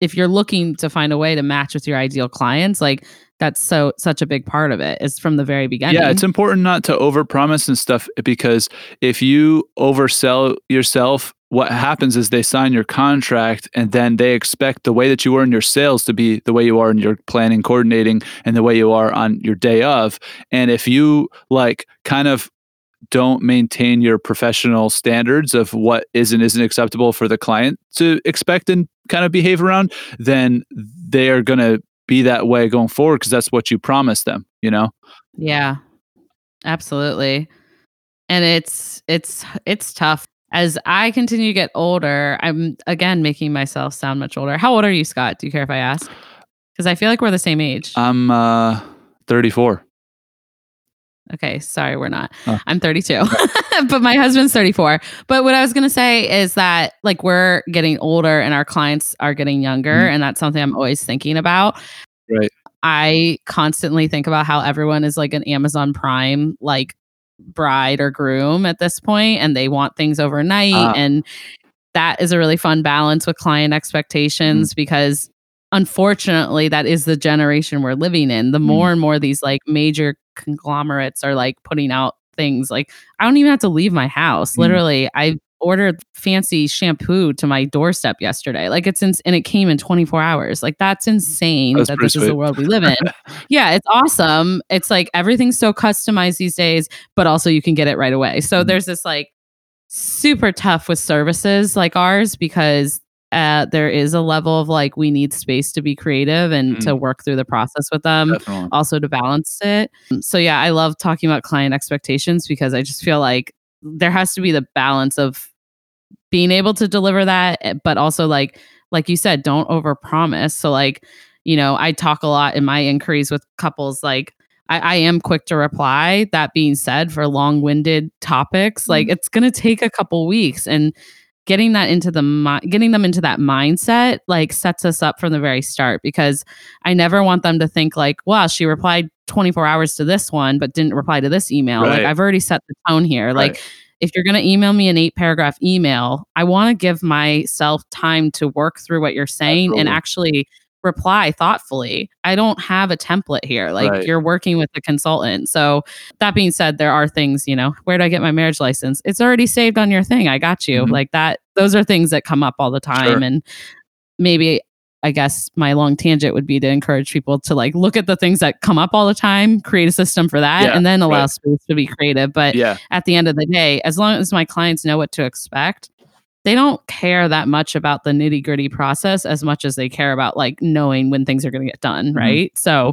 if you're looking to find a way to match with your ideal clients, like that's so such a big part of it is from the very beginning. Yeah, it's important not to overpromise and stuff eh, because if you oversell yourself, what happens is they sign your contract and then they expect the way that you are in your sales to be the way you are in your planning, coordinating, and the way you are on your day of. And if you like kind of don't maintain your professional standards of what is and isn't acceptable for the client to expect and kind of behave around, then they are going to be that way going forward because that's what you promised them, you know? Yeah. Absolutely. And it's it's it's tough. As I continue to get older, I'm again making myself sound much older. How old are you, Scott? Do you care if I ask? Because I feel like we're the same age. I'm uh 34. Okay, sorry, we're not. Oh. I'm 32, but my husband's 34. But what I was going to say is that like we're getting older and our clients are getting younger. Mm-hmm. And that's something I'm always thinking about. Right. I constantly think about how everyone is like an Amazon Prime, like bride or groom at this point, and they want things overnight. Ah. And that is a really fun balance with client expectations mm-hmm. because unfortunately that is the generation we're living in the mm. more and more these like major conglomerates are like putting out things like i don't even have to leave my house. Mm. literally i ordered fancy shampoo to my doorstep yesterday. Like it's in, and it came in 24 hours. Like that's insane that's that this sweet. is the world we live in. Yeah it's awesome. It's like everything's so customized these days but also you can get it right away. So mm. there's this like super tough with services like ours because uh, there is a level of like we need space to be creative and mm. to work through the process with them Definitely. also to balance it so yeah i love talking about client expectations because i just feel like there has to be the balance of being able to deliver that eh, but also like like you said don't overpromise so like you know i talk a lot in my inquiries with couples like I, I, am quick to reply. That being said, for long winded topics, like mm. it's going to take a couple weeks. And getting that into the mi- getting them into that mindset like sets us up from the very start because I never want them to think like, wow, she replied 24 hours to this one but didn't reply to this email. Right. Like I've already set the tone here. Right. Like if you're going to email me an eight paragraph email, I want to give myself time to work through what you're saying Absolutely. and actually reply thoughtfully. I don't have a template here. Like right. you're working with a consultant. So that being said, there are things, you know, where do I get my marriage license? It's already saved on your thing. I got you. Mm-hmm. Like that, those are things that come up all the time. Sure. And maybe I guess my long tangent would be to encourage people to like look at the things that come up all the time, create a system for that, yeah, and then allow right. space to be creative. But yeah. at the end of the day, as long as my clients know what to expect, they don't care that much about the nitty gritty process as much as they care about like knowing when things are going to get done. Mm-hmm. Right. So,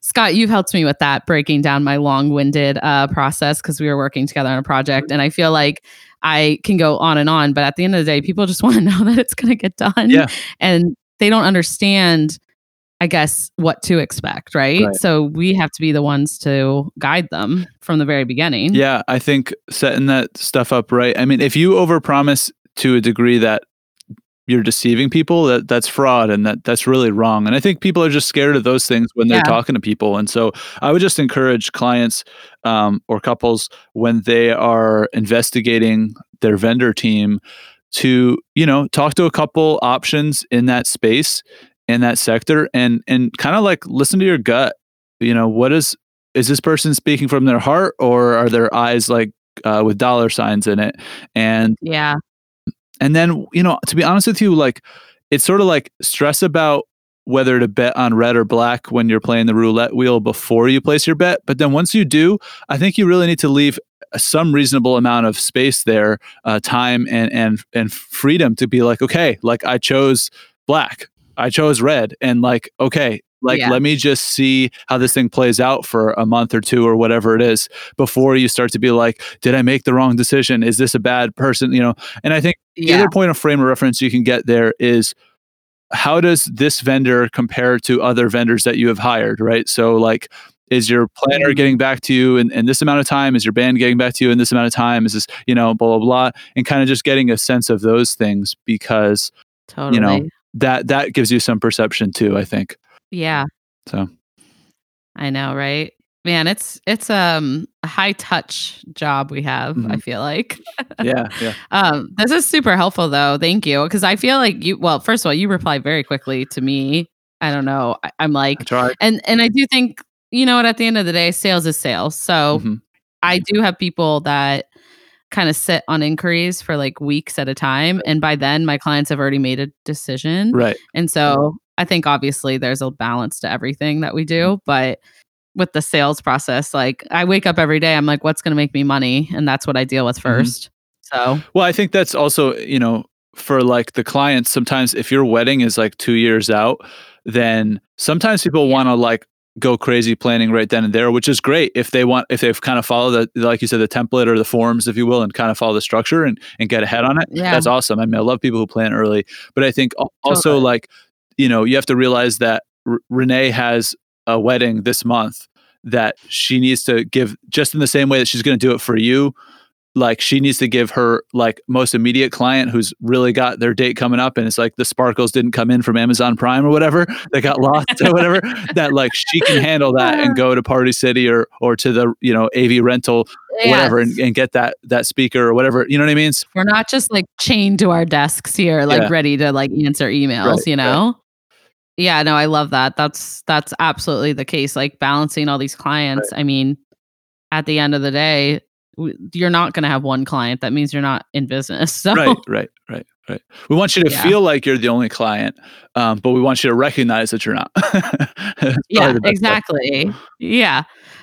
Scott, you've helped me with that, breaking down my long winded uh, process because we were working together on a project. And I feel like I can go on and on, but at the end of the day, people just want to know that it's going to get done. Yeah. And they don't understand. I guess what to expect, right? right? So we have to be the ones to guide them from the very beginning. Yeah, I think setting that stuff up right. I mean, if you overpromise to a degree that you're deceiving people that that's fraud and that that's really wrong. And i think people are just scared of those things when they're yeah. talking to people. And so i would just encourage clients um, or couples when they are investigating their vendor team to you know talk to a couple options in that space in that sector and and kind of like listen to your gut. You know what is is this person speaking from their heart or are their eyes like uh, with dollar signs in it? And yeah and then, you know, to be honest with you, like it's sort of like stress about whether to bet on red or black when you're playing the roulette wheel before you place your bet. But then once you do, I think you really need to leave some reasonable amount of space there, uh, time and and and freedom to be like, okay, like I chose black, I chose red, and like, okay, like, yeah. let me just see how this thing plays out for a month or two or whatever it is before you start to be like, did I make the wrong decision? Is this a bad person? You know, and I think yeah. the other point of frame of reference you can get there is how does this vendor compare to other vendors that you have hired, right? So, like, is your planner mm-hmm. getting back to you in, in this amount of time? Is your band getting back to you in this amount of time? Is this, you know, blah, blah, blah. And kind of just getting a sense of those things because, totally. you know, that that gives you some perception too, I think. Yeah. So I know, right? Man, it's it's um a high touch job we have, mm-hmm. I feel like. yeah, yeah. Um this is super helpful though. Thank you because I feel like you well, first of all, you reply very quickly to me. I don't know. I, am like and and I do think you know what at the end of the day sales is sales. So mm-hmm. I do have people that kind of sit on inquiries for like weeks at a time and by then my clients have already made a decision. Right. And so I think obviously there's a balance to everything that we do, mm-hmm. but with the sales process, like I wake up every day, I'm like, what's going to make me money? And that's what I deal with 1st mm-hmm. So, well, I think that's also, you know, for like the clients, sometimes if your wedding is like two years out, then sometimes people yeah. want to like go crazy planning right then and there, which is great if they want if they've kind of follow the like you said the template or the forms, if you will, and kind of follow the structure and and get ahead on it. Yeah. That's awesome. I mean, I love people who plan early, but I think also totally. like you know, you have to realize that R- Renee has a wedding this month that she needs to give just in the same way that she's going to do it for you like she needs to give her like most immediate client who's really got their date coming up and it's like the sparkles didn't come in from Amazon Prime or whatever they got lost or whatever that like she can handle that and uh-huh. go to Party City or or to the you know AV rental Yes. whatever and, and get that that speaker or whatever you know what I mean We're not just like chained to our desks here, like Yeah. ready to like answer emails, Right, you know? Yeah, no, I love that. That's that's absolutely the case. Like balancing all these clients. I mean, at the end of the day, you're not going to have one client. That means you're not in business. So right right right right we want you to Yeah. feel like you're the only client um, but we want you to recognize that you're not yeah, exactly. Yeah.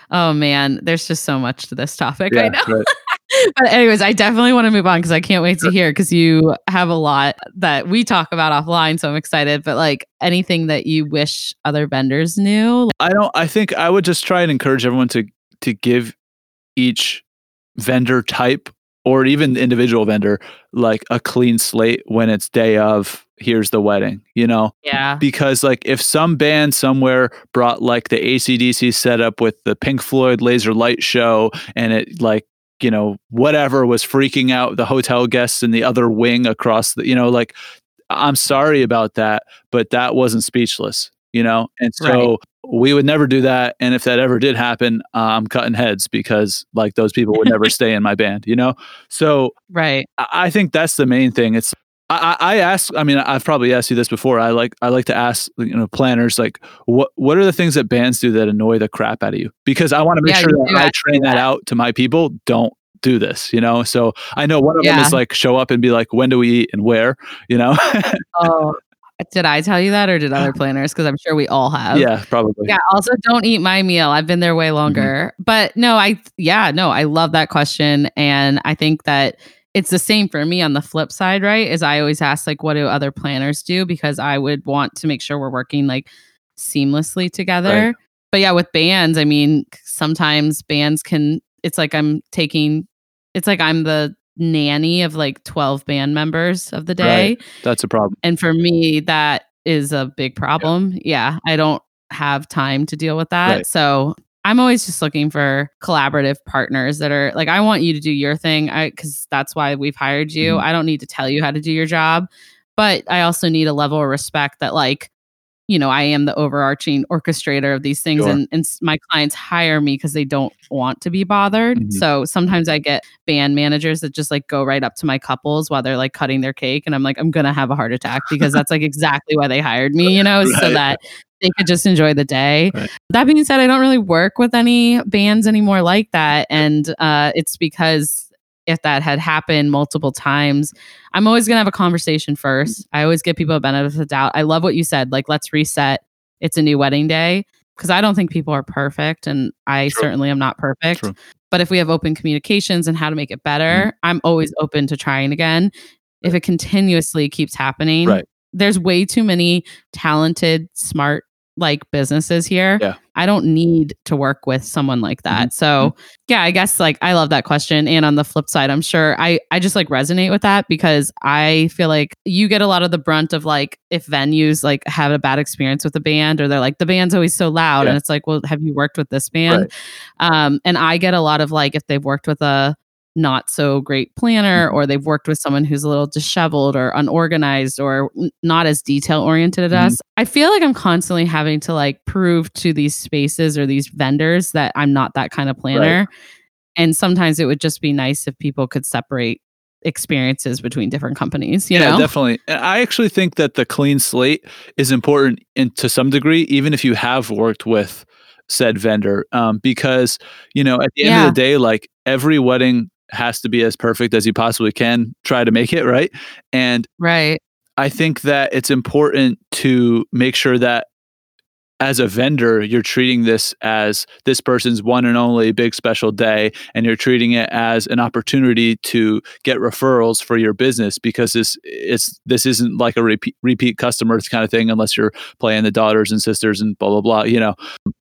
Oh man, there's just so much to this topic. I yeah, know. right. but anyways, I definitely want to move on because I can't wait to hear because you have a lot that we talk about offline. So I'm excited. But like anything that you wish other vendors knew. I don't. I think I would just try and encourage everyone to to give each vendor type or even individual vendor like a clean slate when it's day of. Here's the wedding. You know, Yeah. because like if some band somewhere brought like the ACDC setup with the Pink Floyd laser light show and it like you know whatever was freaking out the hotel guests in the other wing across the you know like I'm sorry about that but that wasn't speechless you know and so we would never do that and if that ever did happen uh, I'm cutting heads because like those people would never stay in my band you know so Right. I I think that's the main thing. It's I, I I ask. I mean, I've probably asked you this before. I like I like to ask you know planners like what what are the things that bands do that annoy the crap out of you? Because I want to make Yeah, sure that I train that out to my people. Don't do this, you know. So I know one of them is like show up and be like, when do we eat and where, you know? Oh, did I tell you that or did uh, other planners? Because I'm sure we all have. yeah, probably. Yeah. Also, don't eat my meal. I've been there way mm-hmm. longer. But no, I, yeah, no, I love that question. And I think that it's the same for me on the flip side, right? Is I always ask, like, what do other planners do? Because I would want to make sure we're working like seamlessly together. Right. But yeah, with bands, I mean, sometimes bands can, it's like I'm taking, it's like I'm the nanny of like 12 band members of the day. Right. That's a problem. And for me, that is a big problem. Yeah. I don't have time to deal with that. Right. So I'm always just looking for collaborative partners that are like, I want you to do your thing. I because that's why we've hired you. Mhm. I don't need to tell you how to do your job. But I also need a level of respect that like, you know, I am the overarching orchestrator of these things Sure. and, and my clients hire me because they don't want to be bothered. Mhm. So sometimes I get band managers that just like go right up to my couples while they're like cutting their cake and I'm like, I'm gonna have a heart attack because that's like exactly why they hired me, you know, so that they could just enjoy the day. Right. That being said, I don't really work with any bands anymore like that. And uh, it's because if that had happened multiple times, I'm always going to have a conversation first. Mm-hmm. I always give people a benefit of the doubt. I love what you said. Like, let's reset. It's a new wedding day. Because I don't think people are perfect. And I True. certainly am not perfect. True. But if we have open communications and how to make it better, mm-hmm. I'm always open to trying again. If it continuously keeps happening, Right. there's way too many talented, smart, like businesses here. Yeah. I don't need to work with someone like that. Mhm. So, yeah, I guess like I love that question. And on the flip side, I'm sure I I just like resonate with that because I feel like you get a lot of the brunt of like if venues like have a bad experience with the band or they're like the band's always so loud Yeah. and it's like, well, have you worked with this band? Um, and I get a lot of like if they've worked with a not so great planner Mm-hmm. or they've worked with someone who's a little disheveled or unorganized or not as detail oriented as us. I feel like I'm constantly having to like prove to these spaces or these vendors that I'm not that kind of planner. And sometimes it would just be nice if people could separate experiences between different companies, you yeah, know? definitely. And I actually think that the clean slate is important in to some degree, even if you have worked with said vendor, um, because you know at the end Yeah. of the day, like every wedding has to be as perfect as you possibly can. Try to make it right, and Right. I think that it's important to make sure that as a vendor, you're treating this as this person's one and only big special day, and you're treating it as an opportunity to get referrals for your business because this it's this isn't like a repeat repeat customers kind of thing unless you're playing the daughters and sisters and blah blah blah, you know,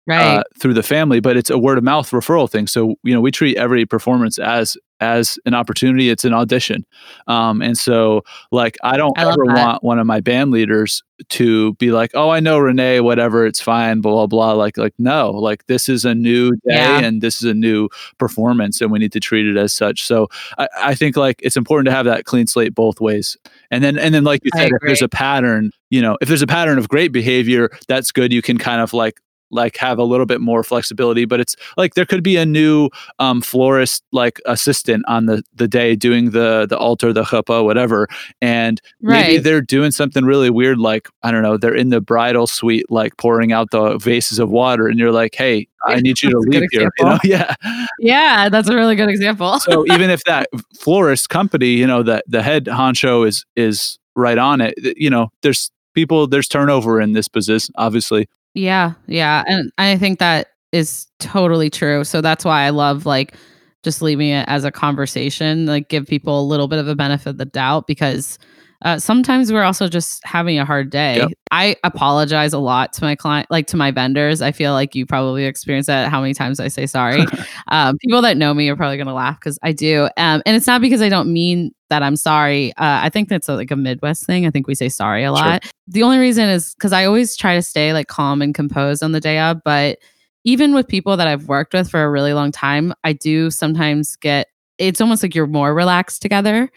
Right. uh, through the family. But it's a word of mouth referral thing. So you know, we treat every performance as as an opportunity. It's an audition. Um, and so, like, I don't I ever that. want one of my band leaders to be like, "Oh, I know Renee, whatever, it's fine." Blah blah blah. Like, like no, like this is a new day Yeah. and this is a new performance, and we need to treat it as such. So, I, I think like it's important to have that clean slate both ways. And then, and then, like you said, if there's a pattern, you know, if there's a pattern of great behavior, that's good. You can kind of like like have a little bit more flexibility but it's like there could be a new um florist like assistant on the the day doing the the altar the chuppah whatever and maybe they're doing something really weird like i don't know they're in the bridal suite like pouring out the vases of water and you're like hey i need you to That's a good leave here you know? yeah. Yeah, that's a really good example. so even if that florist company you know that the head honcho is is right on it you know there's people there's turnover in this position obviously Yeah, yeah. And I think that is totally true. So that's why I love like just leaving it as a conversation, like give people a little bit of a benefit of the doubt because uh, sometimes we're also just having a hard day. Yep. I apologize a lot to my client, like to my vendors. I feel like you probably experienced that. How many times I say sorry? um, people that know me are probably going to laugh because I do. Um, and it's not because I don't mean that I'm sorry. Uh, I think that's a, like a Midwest thing. I think we say sorry a Sure. lot. The only reason is because I always try to stay like calm and composed on the day of. But even with people that I've worked with for a really long time, I do sometimes get it's almost like you're more relaxed together.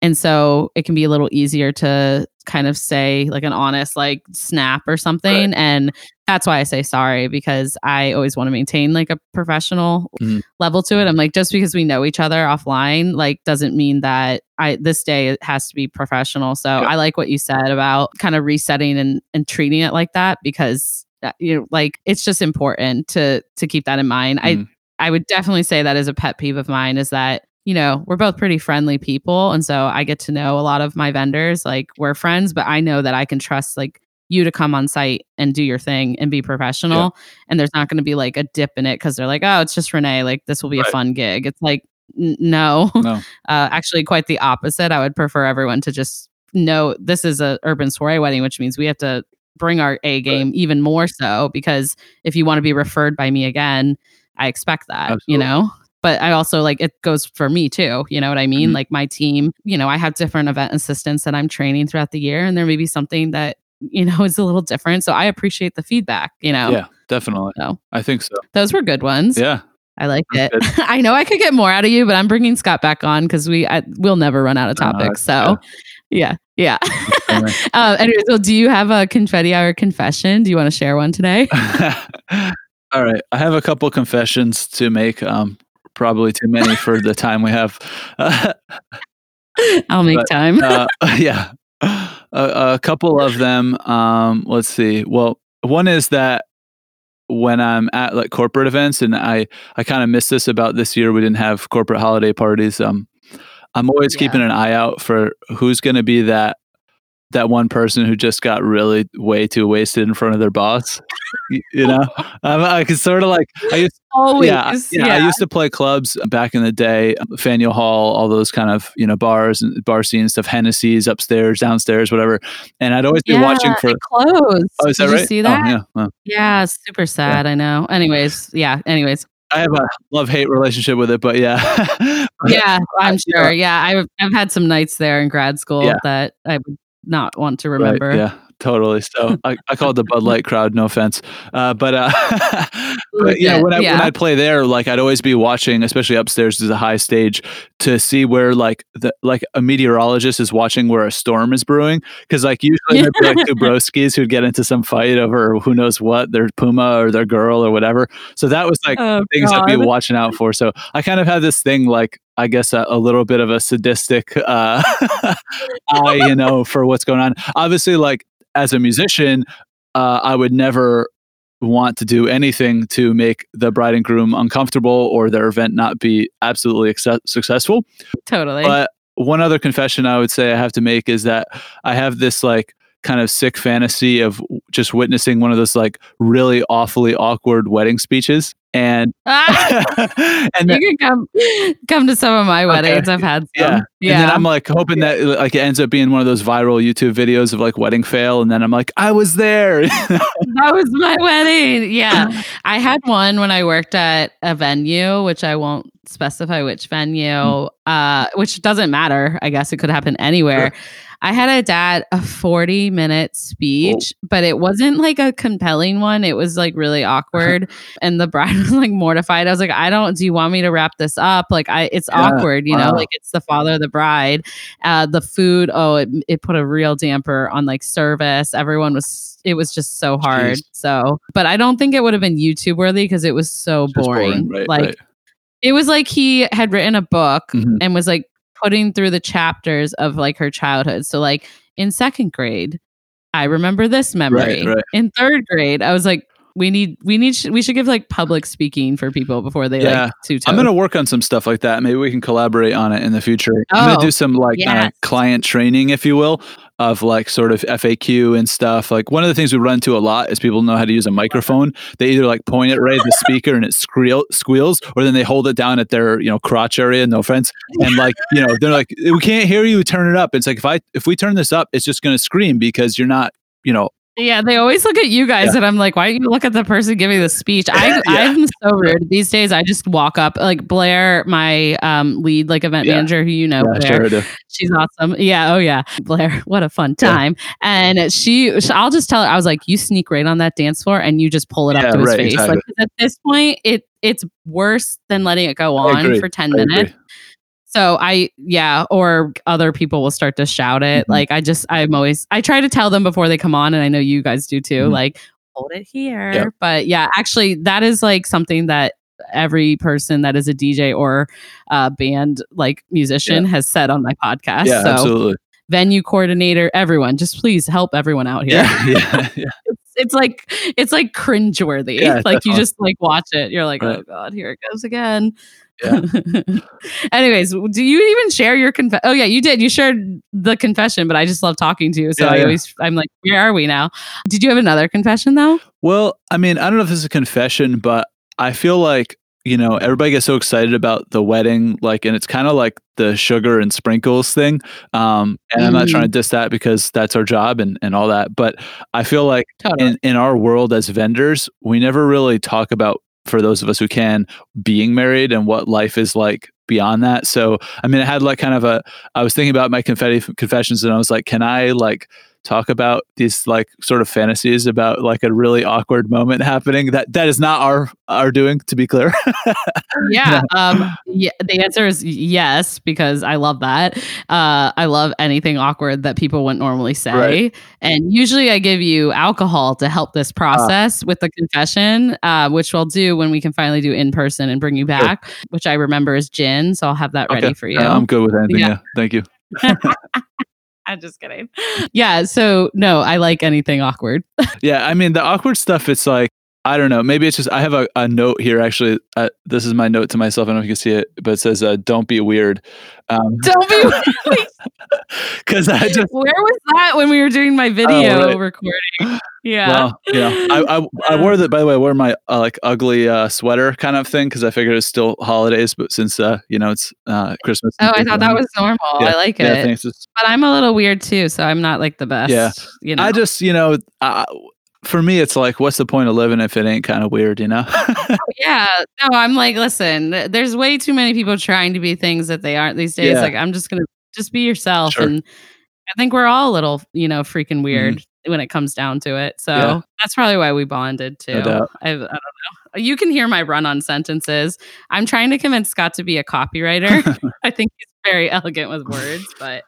And so it can be a little easier to kind of say like an honest like snap or something. And that's why I say sorry because I always want to maintain like a professional Mhm. level to it. I'm like, just because we know each other offline, like doesn't mean that I this day it has to be professional. So Yeah. I like what you said about kind of resetting and, and treating it like that because uh, you know, like it's just important to to keep that in mind. Mhm. I I would definitely say that is a pet peeve of mine is that you know we're both pretty friendly people, and so I get to know a lot of my vendors. Like we're friends, but I know that I can trust like you to come on site and do your thing and be professional. And there's not going to be like a dip in it because they're like, oh, it's just Renee. Like this will be Right. a fun gig. It's like n- no, no uh, actually quite the opposite. I would prefer everyone to just know this is a Urban Soirée wedding, which means we have to bring our A game even more so because if you want to be referred by me again, I expect that, Absolutely. you know. But I also like it goes for me too. You know what I mean? Mhm. Like my team, you know, I have different event assistants that I'm training throughout the year, and there may be something that you know is a little different. So I appreciate the feedback. You know, yeah definitely So. i think so those were good ones. yeah I like it. I know I could get more out of you, but I'm bringing Scott back on because we I, we'll never run out of Uh, topics. so, yeah, yeah. funny. uh, anyways, well, do you have a confetti hour confession? Do you want to share one today? All right. I have a couple confessions to make. Um, probably too many for the time we have. I'll make But, time. uh, yeah. A, a couple of them. Um, let's see. Well, one is that when I'm at like corporate events, and I I kind of miss this about this year. We didn't have corporate holiday parties. Um, I'm always Yeah. keeping an eye out for who's going to be that that one person who just got really way too wasted in front of their boss. You know, um, I could sort of like I used Always. yeah, yeah, I used to play clubs back in the day, Faneuil Hall, all those kind of you know bars and bar scene stuff, Hennessy's upstairs, downstairs, whatever. And I'd always be watching for. closed. Oh, is that Did right? you see Oh, that? yeah. well, yeah, super sad. I know. Anyways, yeah. Anyways, I have a love hate relationship with it, but yeah, yeah, I'm sure. Yeah, I've I've had some nights there in grad school Yeah. that I would not want to right, remember. yeah, totally. So I, I call it the Bud Light crowd. No offense, uh, but uh, but yeah, when I when yeah. I'd play there, like I'd always be watching, especially upstairs is a high stage, to see where like the like a meteorologist is watching where a storm is brewing. Because like usually there'd be like two broskies who'd get into some fight over who knows what, their puma or their girl or whatever. So that was like Oh, things I'd be watching out for. So I kind of had this thing like I guess a, a little bit of a sadistic uh eye, you know, for what's going on. Obviously, like as a musician, uh, I would never want to do anything to make the bride and groom uncomfortable or their event not be absolutely acce- successful. Totally. But one other confession I would say I have to make is that I have this like kind of sick fantasy of just witnessing one of those like really awfully awkward wedding speeches and Ah! and then, you can come come to some of my weddings. I've had some. yeah. and then I'm like hoping that like it ends up being one of those viral YouTube videos of like wedding fail and then I'm like I was there that was my wedding. Yeah. I had one when I worked at a venue, which I won't specify which venue, mm. uh, which doesn't matter. I guess it could happen anywhere. Sure. I had a dad a 40 minute speech, oh. but it wasn't like a compelling one. It was like really awkward. and the bride was like mortified. I was like, I don't, do you want me to wrap this up? Like, I, it's yeah. awkward, you wow. know, like it's the father of the bride. Uh, the food, oh, it, it put a real damper on like service. Everyone was, it was just so hard. Jeez. So, but I don't think it would have been YouTube worthy because it was so boring. boring. Right, like, right. It was like he had written a book mm-hmm. and was like putting through the chapters of like her childhood. So like in second grade, I remember this memory. Right, right. In third grade, I was like, we need we need we should give like public speaking for people before they yeah. like to I'm gonna work on some stuff like that. Maybe we can collaborate on it in the future. Oh, I'm gonna do some like yes. uh, client training, if you will, of like sort of FAQ and stuff. Like one of the things we run into a lot is people know how to use a microphone. They either like point it right at the speaker and it squeal, squeals, or then they hold it down at their you know crotch area. No offense, and like you know they're like we can't hear you. Turn it up. It's like if I if we turn this up, it's just gonna scream because you're not you know yeah, they always look at you guys, yeah. and I'm like, why don't you look at the person giving the speech? I, yeah. I'm so rude these days. I just walk up, like Blair, my um, lead, like event yeah. manager, who you know, Blair. Sure She's awesome. Yeah, oh yeah, Blair, what a fun time. And she, I'll just tell her, I was like, you sneak right on that dance floor, and you just pull it up to his right, face. Exactly. Like at this point, it it's worse than letting it go on for ten minutes. So I, yeah, or other people will start to shout it. Mm-hmm. Like I just, I'm always, I try to tell them before they come on, and I know you guys do too. Mm-hmm. Like, hold it here. But yeah, actually, that is like something that every person that is a DJ or a band like musician yeah. has said on my podcast. Yeah, so, absolutely. Venue coordinator, everyone, just please help everyone out here. Yeah, yeah, yeah. it's, it's like it's like cringeworthy. Yeah, like you just like watch it, you're like, right. oh god, here it goes again. Yeah. Anyways, do you even share your confession? Oh yeah, you did. You shared the confession, but I just love talking to you. So yeah, I yeah. always, I'm like, where are we now? Did you have another confession though? Well, I mean, I don't know if this is a confession, but I feel like you know everybody gets so excited about the wedding, like, and it's kind of like the sugar and sprinkles thing. Um, and mm. I'm not trying to mm. diss that because that's our job and and all that, but I feel like totally. in in our world as vendors, we never really talk about for those of us who can being married and what life is like beyond that. So, I mean, I had like kind of a, I was thinking about my confetti confessions and I was like, can I like talk about these like sort of fantasies about like a really awkward moment happening that that is not our our doing to be clear yeah um yeah the answer is yes because i love that uh i love anything awkward that people wouldn't normally say right. and usually i give you alcohol to help this ah. process uh, with the confession uh which we'll do when we can finally do in person and bring you back sure. which i remember is gin so i'll have that okay. ready for you uh, i'm good with anything yeah, yeah. thank you I'm just kidding. Yeah. So no, I like anything awkward. yeah. I mean, the awkward stuff, it's like, I don't know. Maybe it's just, I have a, a note here actually. Uh, this is my note to myself. I don't know if you can see it, but it says, uh, don't be weird. Um, don't be weird. Because I just. Where was that when we were doing my video oh, right. recording? Yeah. Well, yeah. I, I, I wore that, by the way, I wore my uh, like ugly uh, sweater kind of thing because I figured it's still holidays, but since, uh, you know, it's uh, Christmas. Oh, I thought that was normal. Yeah. I like yeah, it. Thanks. But I'm a little weird too, so I'm not like the best. Yeah. You know? I just, you know, for me, it's like, what's the point of living if it ain't kind of weird, you know? yeah. No, I'm like, listen, there's way too many people trying to be things that they aren't these days. Yeah. Like, I'm just going to just be yourself. Sure. And I think we're all a little, you know, freaking weird. Mm-hmm when it comes down to it. So yeah. that's probably why we bonded too. No I, I, don't know. You can hear my run on sentences. I'm trying to convince Scott to be a copywriter. I think he's very elegant with words, but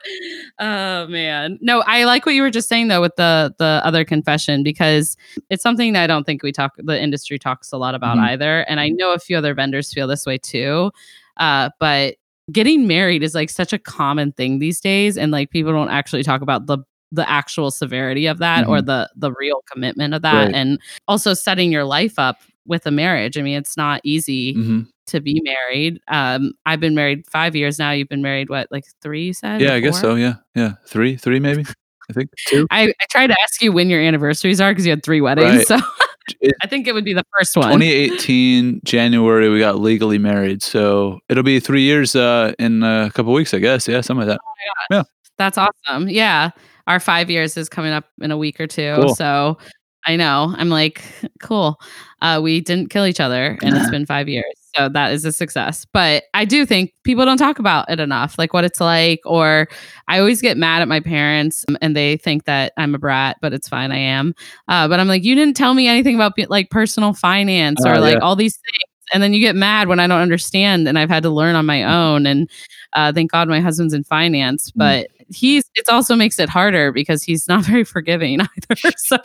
oh man. No, I like what you were just saying though with the the other confession because it's something that I don't think we talk the industry talks a lot about mm-hmm. either. And I know a few other vendors feel this way too. Uh, but getting married is like such a common thing these days and like people don't actually talk about the the actual severity of that mm-hmm. or the the real commitment of that right. and also setting your life up with a marriage i mean it's not easy mm-hmm. to be married um i've been married five years now you've been married what like three you said yeah i guess so yeah yeah three three maybe i think two i, I tried to ask you when your anniversaries are because you had three weddings right. so I think it would be the first one. 2018 January, we got legally married, so it'll be three years uh, in a couple weeks, I guess. Yeah, something like that. Oh yeah, that's awesome. Yeah, our five years is coming up in a week or two. Cool. So I know. I'm like, cool. Uh, we didn't kill each other and it's been five years. So that is a success. But I do think people don't talk about it enough, like what it's like. Or I always get mad at my parents um, and they think that I'm a brat, but it's fine. I am. Uh, but I'm like, you didn't tell me anything about like personal finance or Oh, like yeah. all these things. And then you get mad when I don't understand and I've had to learn on my own. And uh, thank God my husband's in finance, Mm. but he's it also makes it harder because he's not very forgiving either. So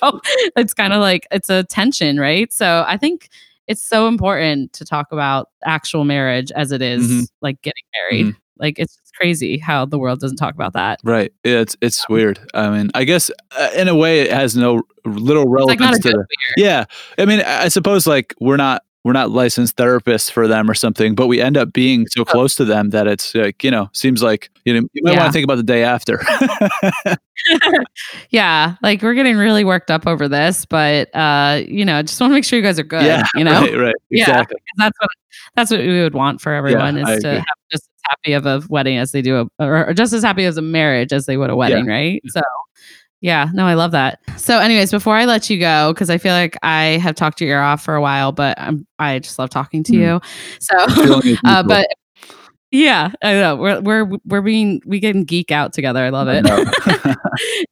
it's kind of like it's a tension, right? So I think it's so important to talk about actual marriage as it is, Mhm. like getting married. Like it's crazy how the world doesn't talk about that. Right. Yeah, it's it's weird. I mean, I guess uh, in a way it has no little It's like relevance to the. weird. Yeah. I mean, I I suppose like we're not we're not licensed therapists for them or something, but we end up being so close to them that it's like, you know, seems like you know, you might want to think about the day after. yeah, like we're getting really worked up over this, but uh, you know, I just want to make sure you guys are good. yeah. you know, Right, right. Yeah. Exactly. that's what that's what we would want for everyone I is to agree. have just as happy of a wedding as they do a or, or just as happy as a marriage as they would a wedding, right? So yeah, no, I love that. So, anyways, before I let you go, because I feel like I have talked your ear off for a while, but I'm I just love talking to Mm. you. So, uh, but yeah, I know we're we're we're being we can geek out together. I love it. know.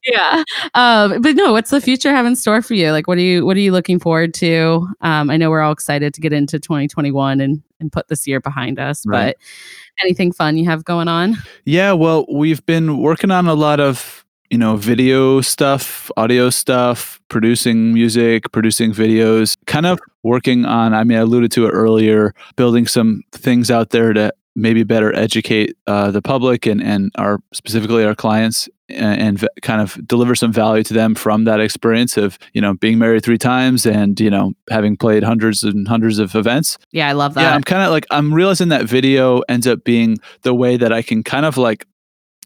yeah um but no what's the future have in store for you like what are you what are you looking forward to um i know we're all excited to get into 2021 and and put this year behind us Right. but anything fun you have going on Yeah, well, we've been working on a lot of, you know, video stuff, audio stuff, producing music, producing videos, kind of working on, I mean, I alluded to it earlier, building some things out there to maybe better educate uh, the public and, and our specifically our clients and, and v- kind of deliver some value to them from that experience of, you know, being married three times and, you know, having played hundreds and hundreds of events. yeah i love that Yeah, I'm kind of like I'm realizing that video ends up being the way that I can kind of like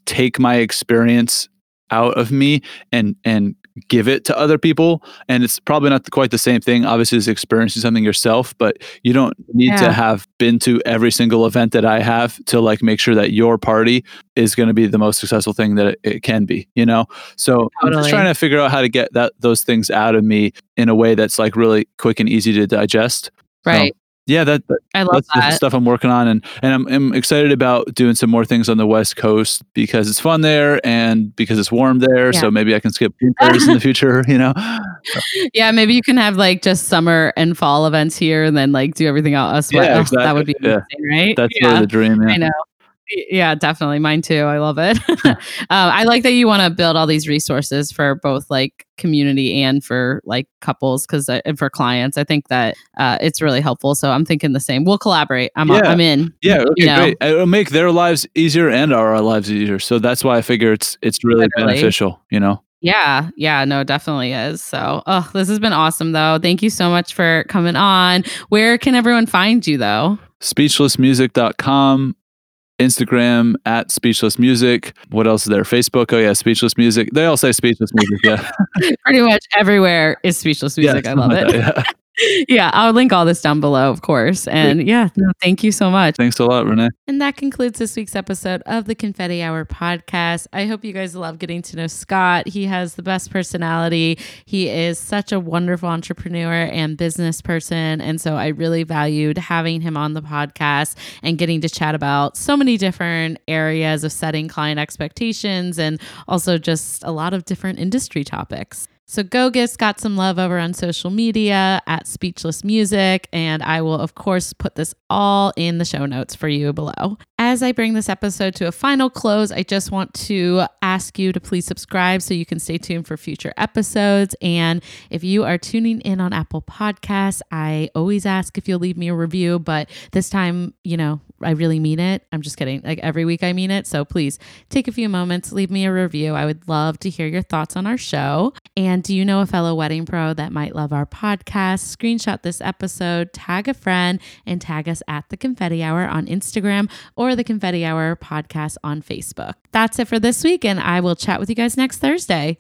take my experience out of me and and give it to other people. And it's probably not quite the same thing obviously as experiencing something yourself but you don't need Yeah. to have been to every single event that I have to like make sure that your party is going to be the most successful thing that it, it can be you know? So I'm just trying to figure out how to get that those things out of me in a way that's like really quick and easy to digest. Right yeah that, that i love that's the that stuff I'm working on, and and I'm, I'm excited about doing some more things on the West Coast because it's fun there and because it's warm there. Yeah. So maybe I can skip winters in the future. You know, yeah maybe you can have like just summer and fall events here and then like do everything else Yeah, Oh, that would be exactly. Yeah. amazing, right that's yeah. really the dream. Yeah. I know. Yeah, definitely. Mine too. I love it. um, I like that you want to build all these resources for both like community and for like couples because and for clients. I think that uh, it's really helpful. So I'm thinking the same. We'll collaborate. I'm Yeah. I'm in. Yeah, okay, you know? great. It'll make their lives easier and our lives easier. So that's why I figure it's it's really Literally. beneficial. You know. Yeah, yeah, no, it definitely is. So, oh, this has been awesome though. Thank you so much for coming on. Where can everyone find you though? Speechlessmusic.com, Instagram at Speechless Music. What else is there? Facebook. Oh yeah, Speechless Music. They all say Speechless Music. Yeah. Pretty much everywhere is speechless music. Yeah, I love something it. that, yeah. yeah, I'll link all this down below, of course. And yeah, no, thank you so much. Thanks a lot, Renee. And that concludes this week's episode of the Confetti Hour podcast. I hope you guys love getting to know Scott. He has the best personality. He is such a wonderful entrepreneur and business person. And so I really valued having him on the podcast and getting to chat about so many different areas of setting client expectations and also just a lot of different industry topics. So go got some love over on social media at Speechless Music, and I will, of course, put this all in the show notes for you below. As I bring this episode to a final close, I just want to ask you to please subscribe so you can stay tuned for future episodes. And if you are tuning in on Apple Podcasts, I always ask if you'll leave me a review, but this time, you know, I really mean it. I'm just kidding. Like every week, I mean it. So please take a few moments, leave me a review. I would love to hear your thoughts on our show. And do you know a fellow wedding pro that might love our podcast? Screenshot this episode, tag a friend, and tag us at the Confetti Hour on Instagram or the Confetti Hour podcast on Facebook. That's it for this week, and I will chat with you guys next Thursday.